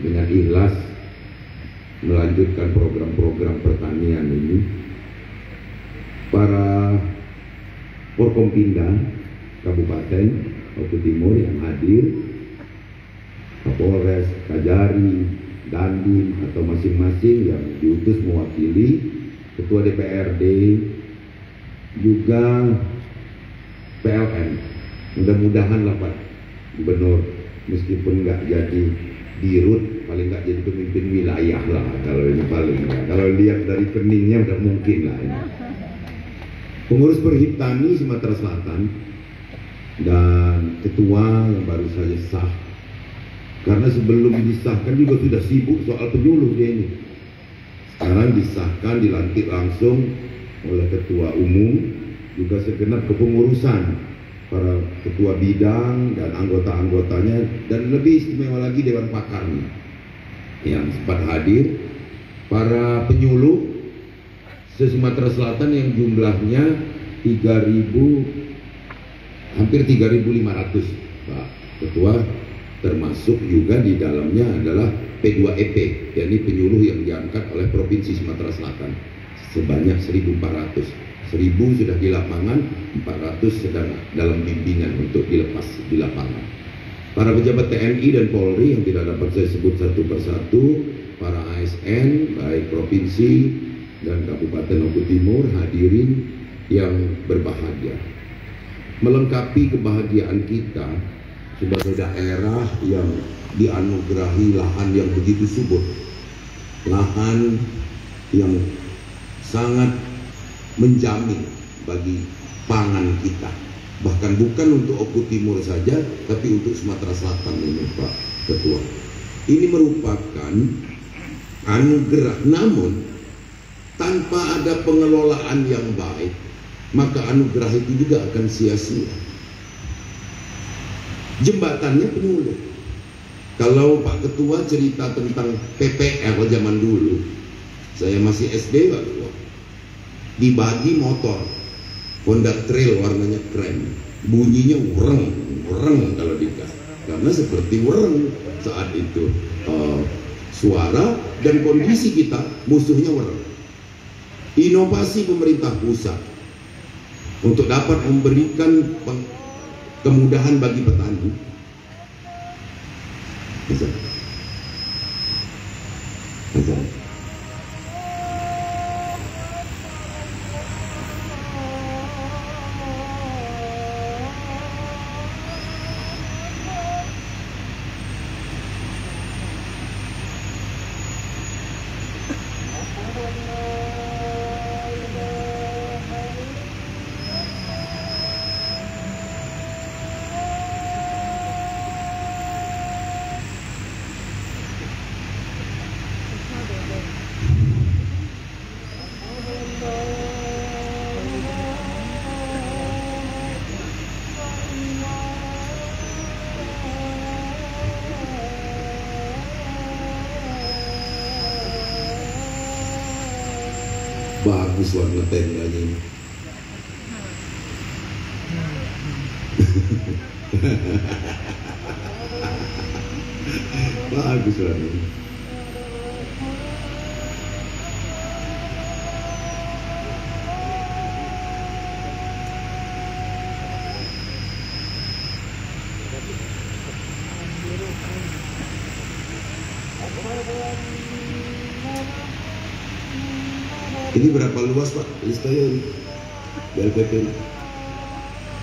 dengan ikhlas melanjutkan program-program pertanian ini. Para Forkompinda Kabupaten Oku Timur yang hadir Kapolres, Kajari, Dandim atau masing-masing yang diutus mewakili Ketua DPRD juga PLN mudah-mudahan lah Pak Gubernur meskipun nggak jadi dirut paling nggak jadi pemimpin wilayah lah kalau ini paling ya. kalau lihat dari keningnya udah mungkin lah ini. Pengurus perhitani Sumatera Selatan dan ketua yang baru saja sah. Karena sebelum disahkan juga sudah sibuk soal penyuluh dia ini. Sekarang disahkan dilantik langsung oleh ketua umum juga segenap kepengurusan para ketua bidang dan anggota-anggotanya dan lebih istimewa lagi dewan pakarnya yang sempat hadir para penyuluh se Sumatera Selatan yang jumlahnya 3000 hampir 3500 Pak Ketua. Termasuk juga di dalamnya adalah P2EP yakni penyuluh yang diangkat oleh Provinsi Sumatera Selatan sebanyak 1400 1000 sudah di lapangan 400 sedang dalam bimbingan untuk dilepas di lapangan. Para pejabat TNI dan Polri yang tidak dapat saya sebut satu persatu para ASN baik provinsi dan Kabupaten Oku Timur hadirin yang berbahagia. Melengkapi kebahagiaan kita sebagai daerah yang dianugerahi lahan yang begitu subur lahan yang sangat menjamin bagi pangan kita. Bahkan bukan untuk Oku Timur saja tapi untuk Sumatera Selatan ini Pak Ketua. Ini merupakan anugerah. Namun tanpa ada pengelolaan yang baik maka anugerah itu juga akan sia-sia. Jembatannya penuh kalau Pak Ketua cerita tentang PPL zaman dulu saya masih SD waktu dibagi motor. Honda Trail warnanya krem bunyinya wereng wereng kalau digas karena seperti wereng saat itu. Uh, suara dan kondisi kita musuhnya wereng inovasi pemerintah pusat untuk dapat memberikan kemudahan bagi petani. Bisa? Bisa ini. bagus warna ini. Ini berapa luas Pak listanya? BLPP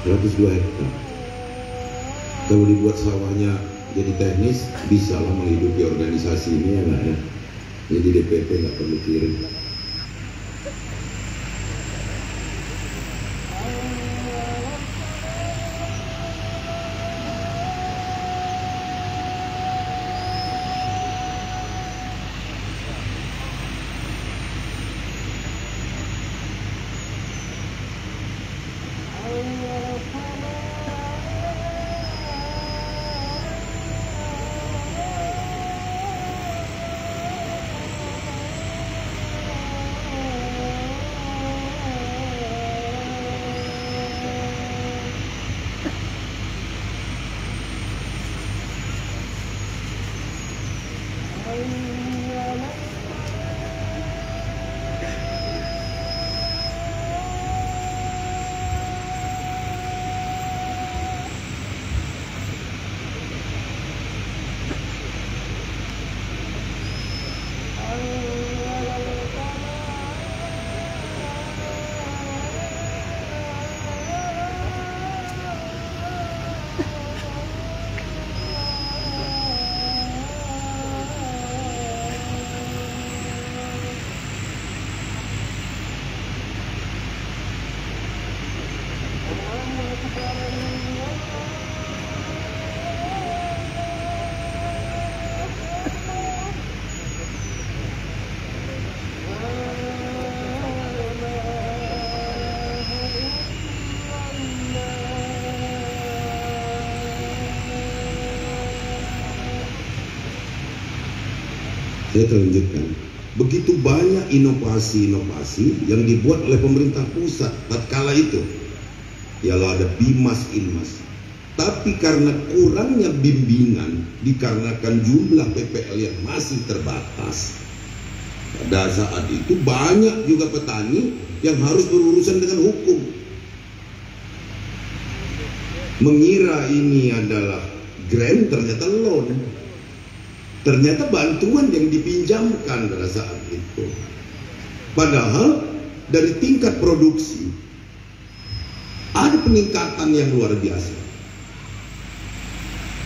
102 hektar. Kalau dibuat sawahnya jadi teknis, bisa lah menghidupi organisasi ini ya ya? Jadi DPP nggak perlu kirim. Saya terlanjutkan. Begitu banyak inovasi-inovasi yang dibuat oleh pemerintah pusat tatkala itu. Ialah ada Bimas Inmas. Tapi karena kurangnya bimbingan dikarenakan jumlah PPL yang masih terbatas. Pada saat itu banyak juga petani yang harus berurusan dengan hukum. Mengira ini adalah grant ternyata loan ternyata bantuan yang dipinjamkan pada saat itu. Padahal dari tingkat produksi ada peningkatan yang luar biasa.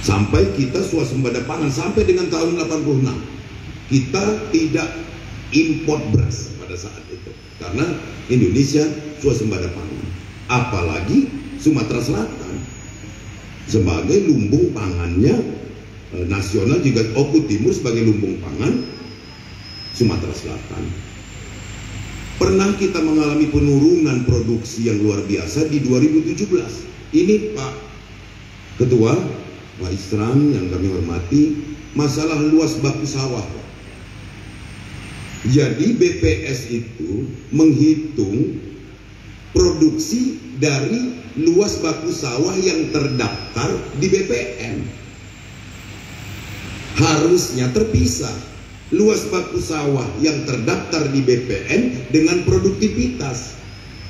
Sampai kita swasembada pangan sampai dengan tahun 86 kita tidak import beras pada saat itu karena Indonesia swasembada pangan. Apalagi Sumatera Selatan sebagai lumbung pangannya eh, nasional juga Oku Timur sebagai lumbung pangan Sumatera Selatan. Pernah kita mengalami penurunan produksi yang luar biasa di 2017. Ini Pak Ketua, Pak Isran yang kami hormati, masalah luas baku sawah. Jadi BPS itu menghitung produksi dari luas baku sawah yang terdaftar di BPN. Harusnya terpisah luas baku sawah yang terdaftar di BPN dengan produktivitas.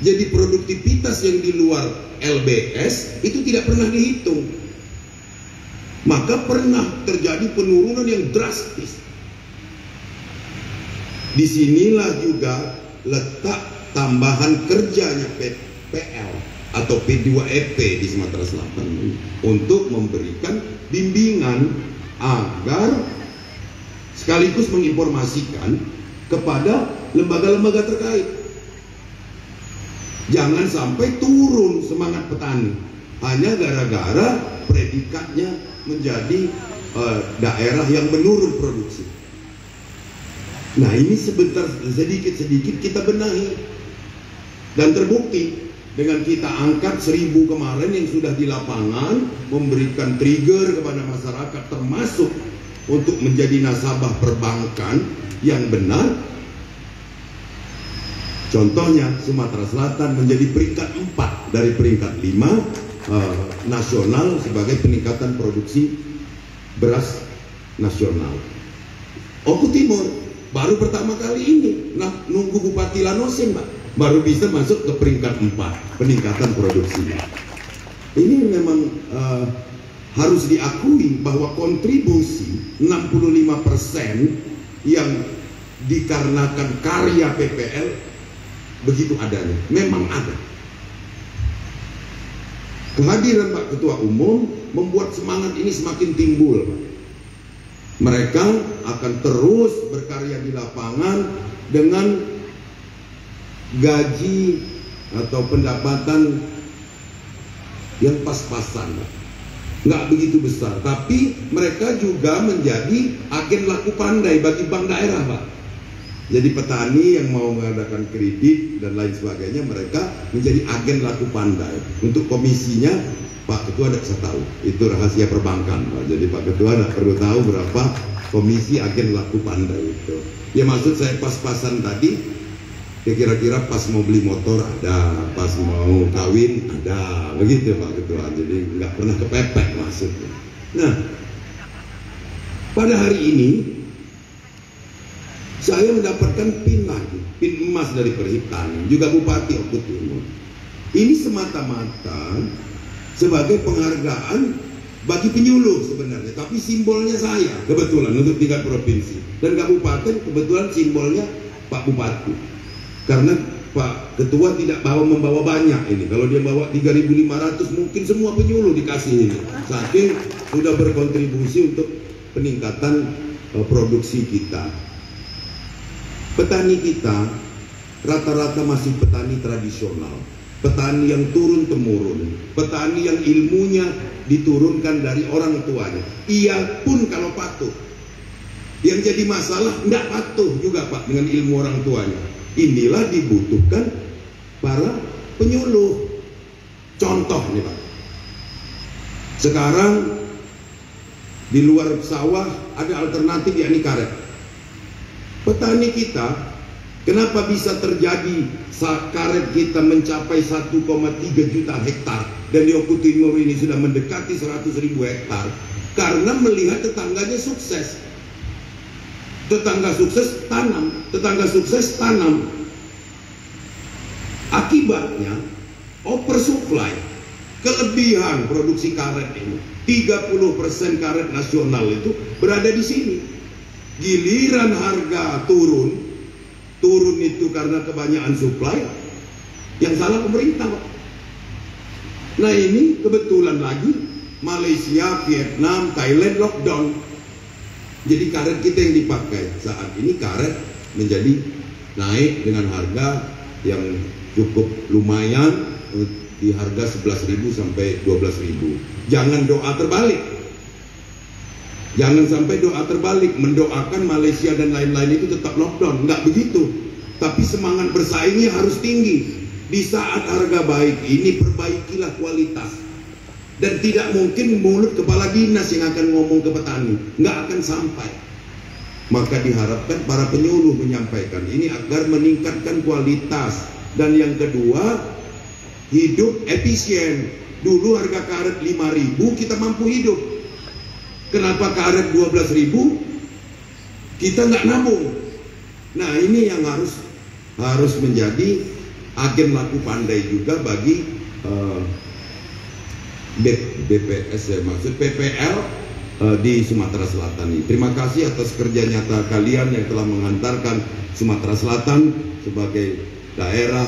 Jadi produktivitas yang di luar LBS itu tidak pernah dihitung. Maka pernah terjadi penurunan yang drastis. Di sinilah juga letak tambahan kerjanya PL atau P2EP di Sumatera Selatan untuk memberikan bimbingan agar sekaligus menginformasikan kepada lembaga-lembaga terkait. Jangan sampai turun semangat petani hanya gara-gara predikatnya menjadi uh, daerah yang menurun produksi. Nah ini sebentar sedikit-sedikit kita benahi dan terbukti dengan kita angkat seribu kemarin yang sudah di lapangan memberikan trigger kepada masyarakat termasuk untuk menjadi nasabah perbankan yang benar. Contohnya Sumatera Selatan menjadi peringkat 4 dari peringkat 5 uh, nasional sebagai peningkatan produksi beras nasional. Oku Timur baru pertama kali ini. Nah nunggu Bupati Lanosin Pak baru bisa masuk ke peringkat 4 peningkatan produksinya. Ini memang uh, harus diakui bahwa kontribusi 65% yang dikarenakan karya PPL begitu adanya. Memang ada. Kehadiran Pak Ketua Umum membuat semangat ini semakin timbul mereka akan terus berkarya di lapangan dengan gaji atau pendapatan yang pas-pasan. Nggak begitu besar tapi mereka juga menjadi agen laku pandai bagi bank daerah Pak. Jadi petani yang mau mengadakan kredit dan lain sebagainya mereka menjadi agen laku pandai. Untuk komisinya Pak Ketua tidak saya tahu. Itu rahasia perbankan Pak. Jadi Pak Ketua tidak perlu tahu berapa komisi agen laku pandai itu. Ya maksud saya pas-pasan tadi ya kira-kira pas mau beli motor ada, pas mau kawin ada, begitu Pak Ketua. Jadi nggak pernah kepepet maksudnya. Nah, pada hari ini saya mendapatkan pin lagi, pin emas dari Perhitani, juga Bupati Oku Timur. Ini semata-mata sebagai penghargaan bagi penyuluh sebenarnya, tapi simbolnya saya kebetulan untuk tingkat provinsi dan kabupaten kebetulan simbolnya Pak Bupati karena Pak Ketua tidak bawa membawa banyak ini. Kalau dia bawa 3.500 mungkin semua penyuluh dikasih ini. Saking sudah berkontribusi untuk peningkatan uh, produksi kita. Petani kita rata-rata masih petani tradisional. Petani yang turun temurun, petani yang ilmunya diturunkan dari orang tuanya. Ia pun kalau patuh, yang jadi masalah tidak patuh juga Pak dengan ilmu orang tuanya inilah dibutuhkan para penyuluh. Contoh nih Pak. Sekarang di luar sawah ada alternatif yakni karet. Petani kita kenapa bisa terjadi karet kita mencapai 1,3 juta hektar dan di Timur ini sudah mendekati 100 ribu hektar karena melihat tetangganya sukses tetangga sukses tanam, tetangga sukses tanam. Akibatnya oversupply, kelebihan produksi karet ini. 30% karet nasional itu berada di sini. Giliran harga turun, turun itu karena kebanyakan supply, yang salah pemerintah. Nah ini kebetulan lagi Malaysia, Vietnam, Thailand lockdown jadi karet kita yang dipakai saat ini karet menjadi naik dengan harga yang cukup lumayan di harga 11.000 sampai 12.000. Jangan doa terbalik. Jangan sampai doa terbalik, mendoakan Malaysia dan lain-lain itu tetap lockdown. Nggak begitu. Tapi semangat bersaingnya harus tinggi. Di saat harga baik ini perbaikilah kualitas. Dan tidak mungkin mulut kepala dinas yang akan ngomong ke petani. Nggak akan sampai. Maka diharapkan para penyuluh menyampaikan ini agar meningkatkan kualitas. Dan yang kedua, hidup efisien. Dulu harga karet 5000 kita mampu hidup. Kenapa karet 12.000? Kita nggak nabung. Nah ini yang harus harus menjadi agen laku pandai juga bagi uh, BPS ya maksud PPL uh, di Sumatera Selatan ini. Terima kasih atas kerja nyata kalian yang telah mengantarkan Sumatera Selatan sebagai daerah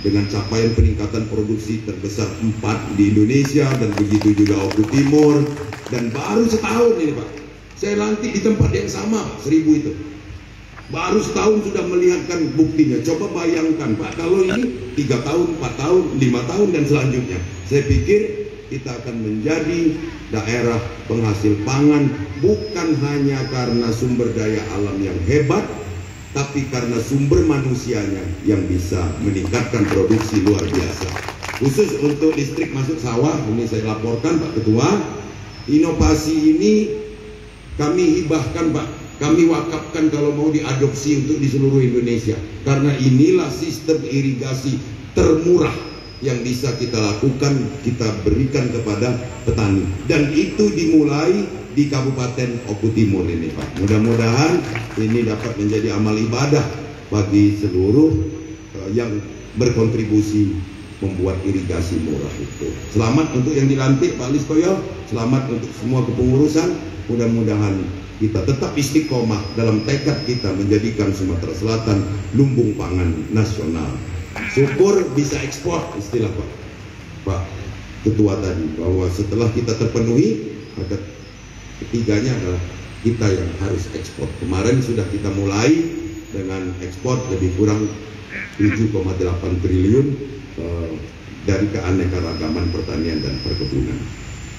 dengan capaian peningkatan produksi terbesar 4 di Indonesia dan begitu juga Oku Timur. Dan baru setahun ini Pak. Saya lantik di tempat yang sama seribu itu. Baru setahun sudah melihatkan buktinya. Coba bayangkan Pak kalau ini tiga tahun, empat tahun, lima tahun dan selanjutnya. Saya pikir kita akan menjadi daerah penghasil pangan bukan hanya karena sumber daya alam yang hebat tapi karena sumber manusianya yang bisa meningkatkan produksi luar biasa. Khusus untuk listrik masuk sawah, ini saya laporkan Pak Ketua, inovasi ini kami hibahkan Pak, kami wakafkan kalau mau diadopsi untuk di seluruh Indonesia. Karena inilah sistem irigasi termurah yang bisa kita lakukan, kita berikan kepada petani. Dan itu dimulai di Kabupaten Oku Timur ini Pak. Mudah-mudahan ini dapat menjadi amal ibadah bagi seluruh uh, yang berkontribusi membuat irigasi murah itu. Selamat untuk yang dilantik Pak Liskoyo, selamat untuk semua kepengurusan. Mudah-mudahan kita tetap istiqomah dalam tekad kita menjadikan Sumatera Selatan lumbung pangan nasional. Syukur bisa ekspor istilah Pak. Pak Ketua tadi bahwa setelah kita terpenuhi maka ketiganya adalah kita yang harus ekspor. Kemarin sudah kita mulai dengan ekspor lebih kurang 7,8 triliun uh, dari keanekaragaman pertanian dan perkebunan.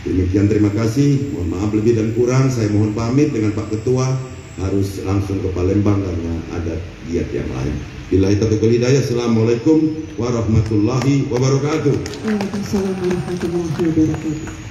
Demikian terima kasih. Mohon maaf lebih dan kurang. Saya mohon pamit dengan Pak Ketua harus langsung ke Palembang karena ada giat yang lain. Bila taufiq hidayah. Assalamualaikum warahmatullahi wabarakatuh. Waalaikumsalam warahmatullahi wabarakatuh.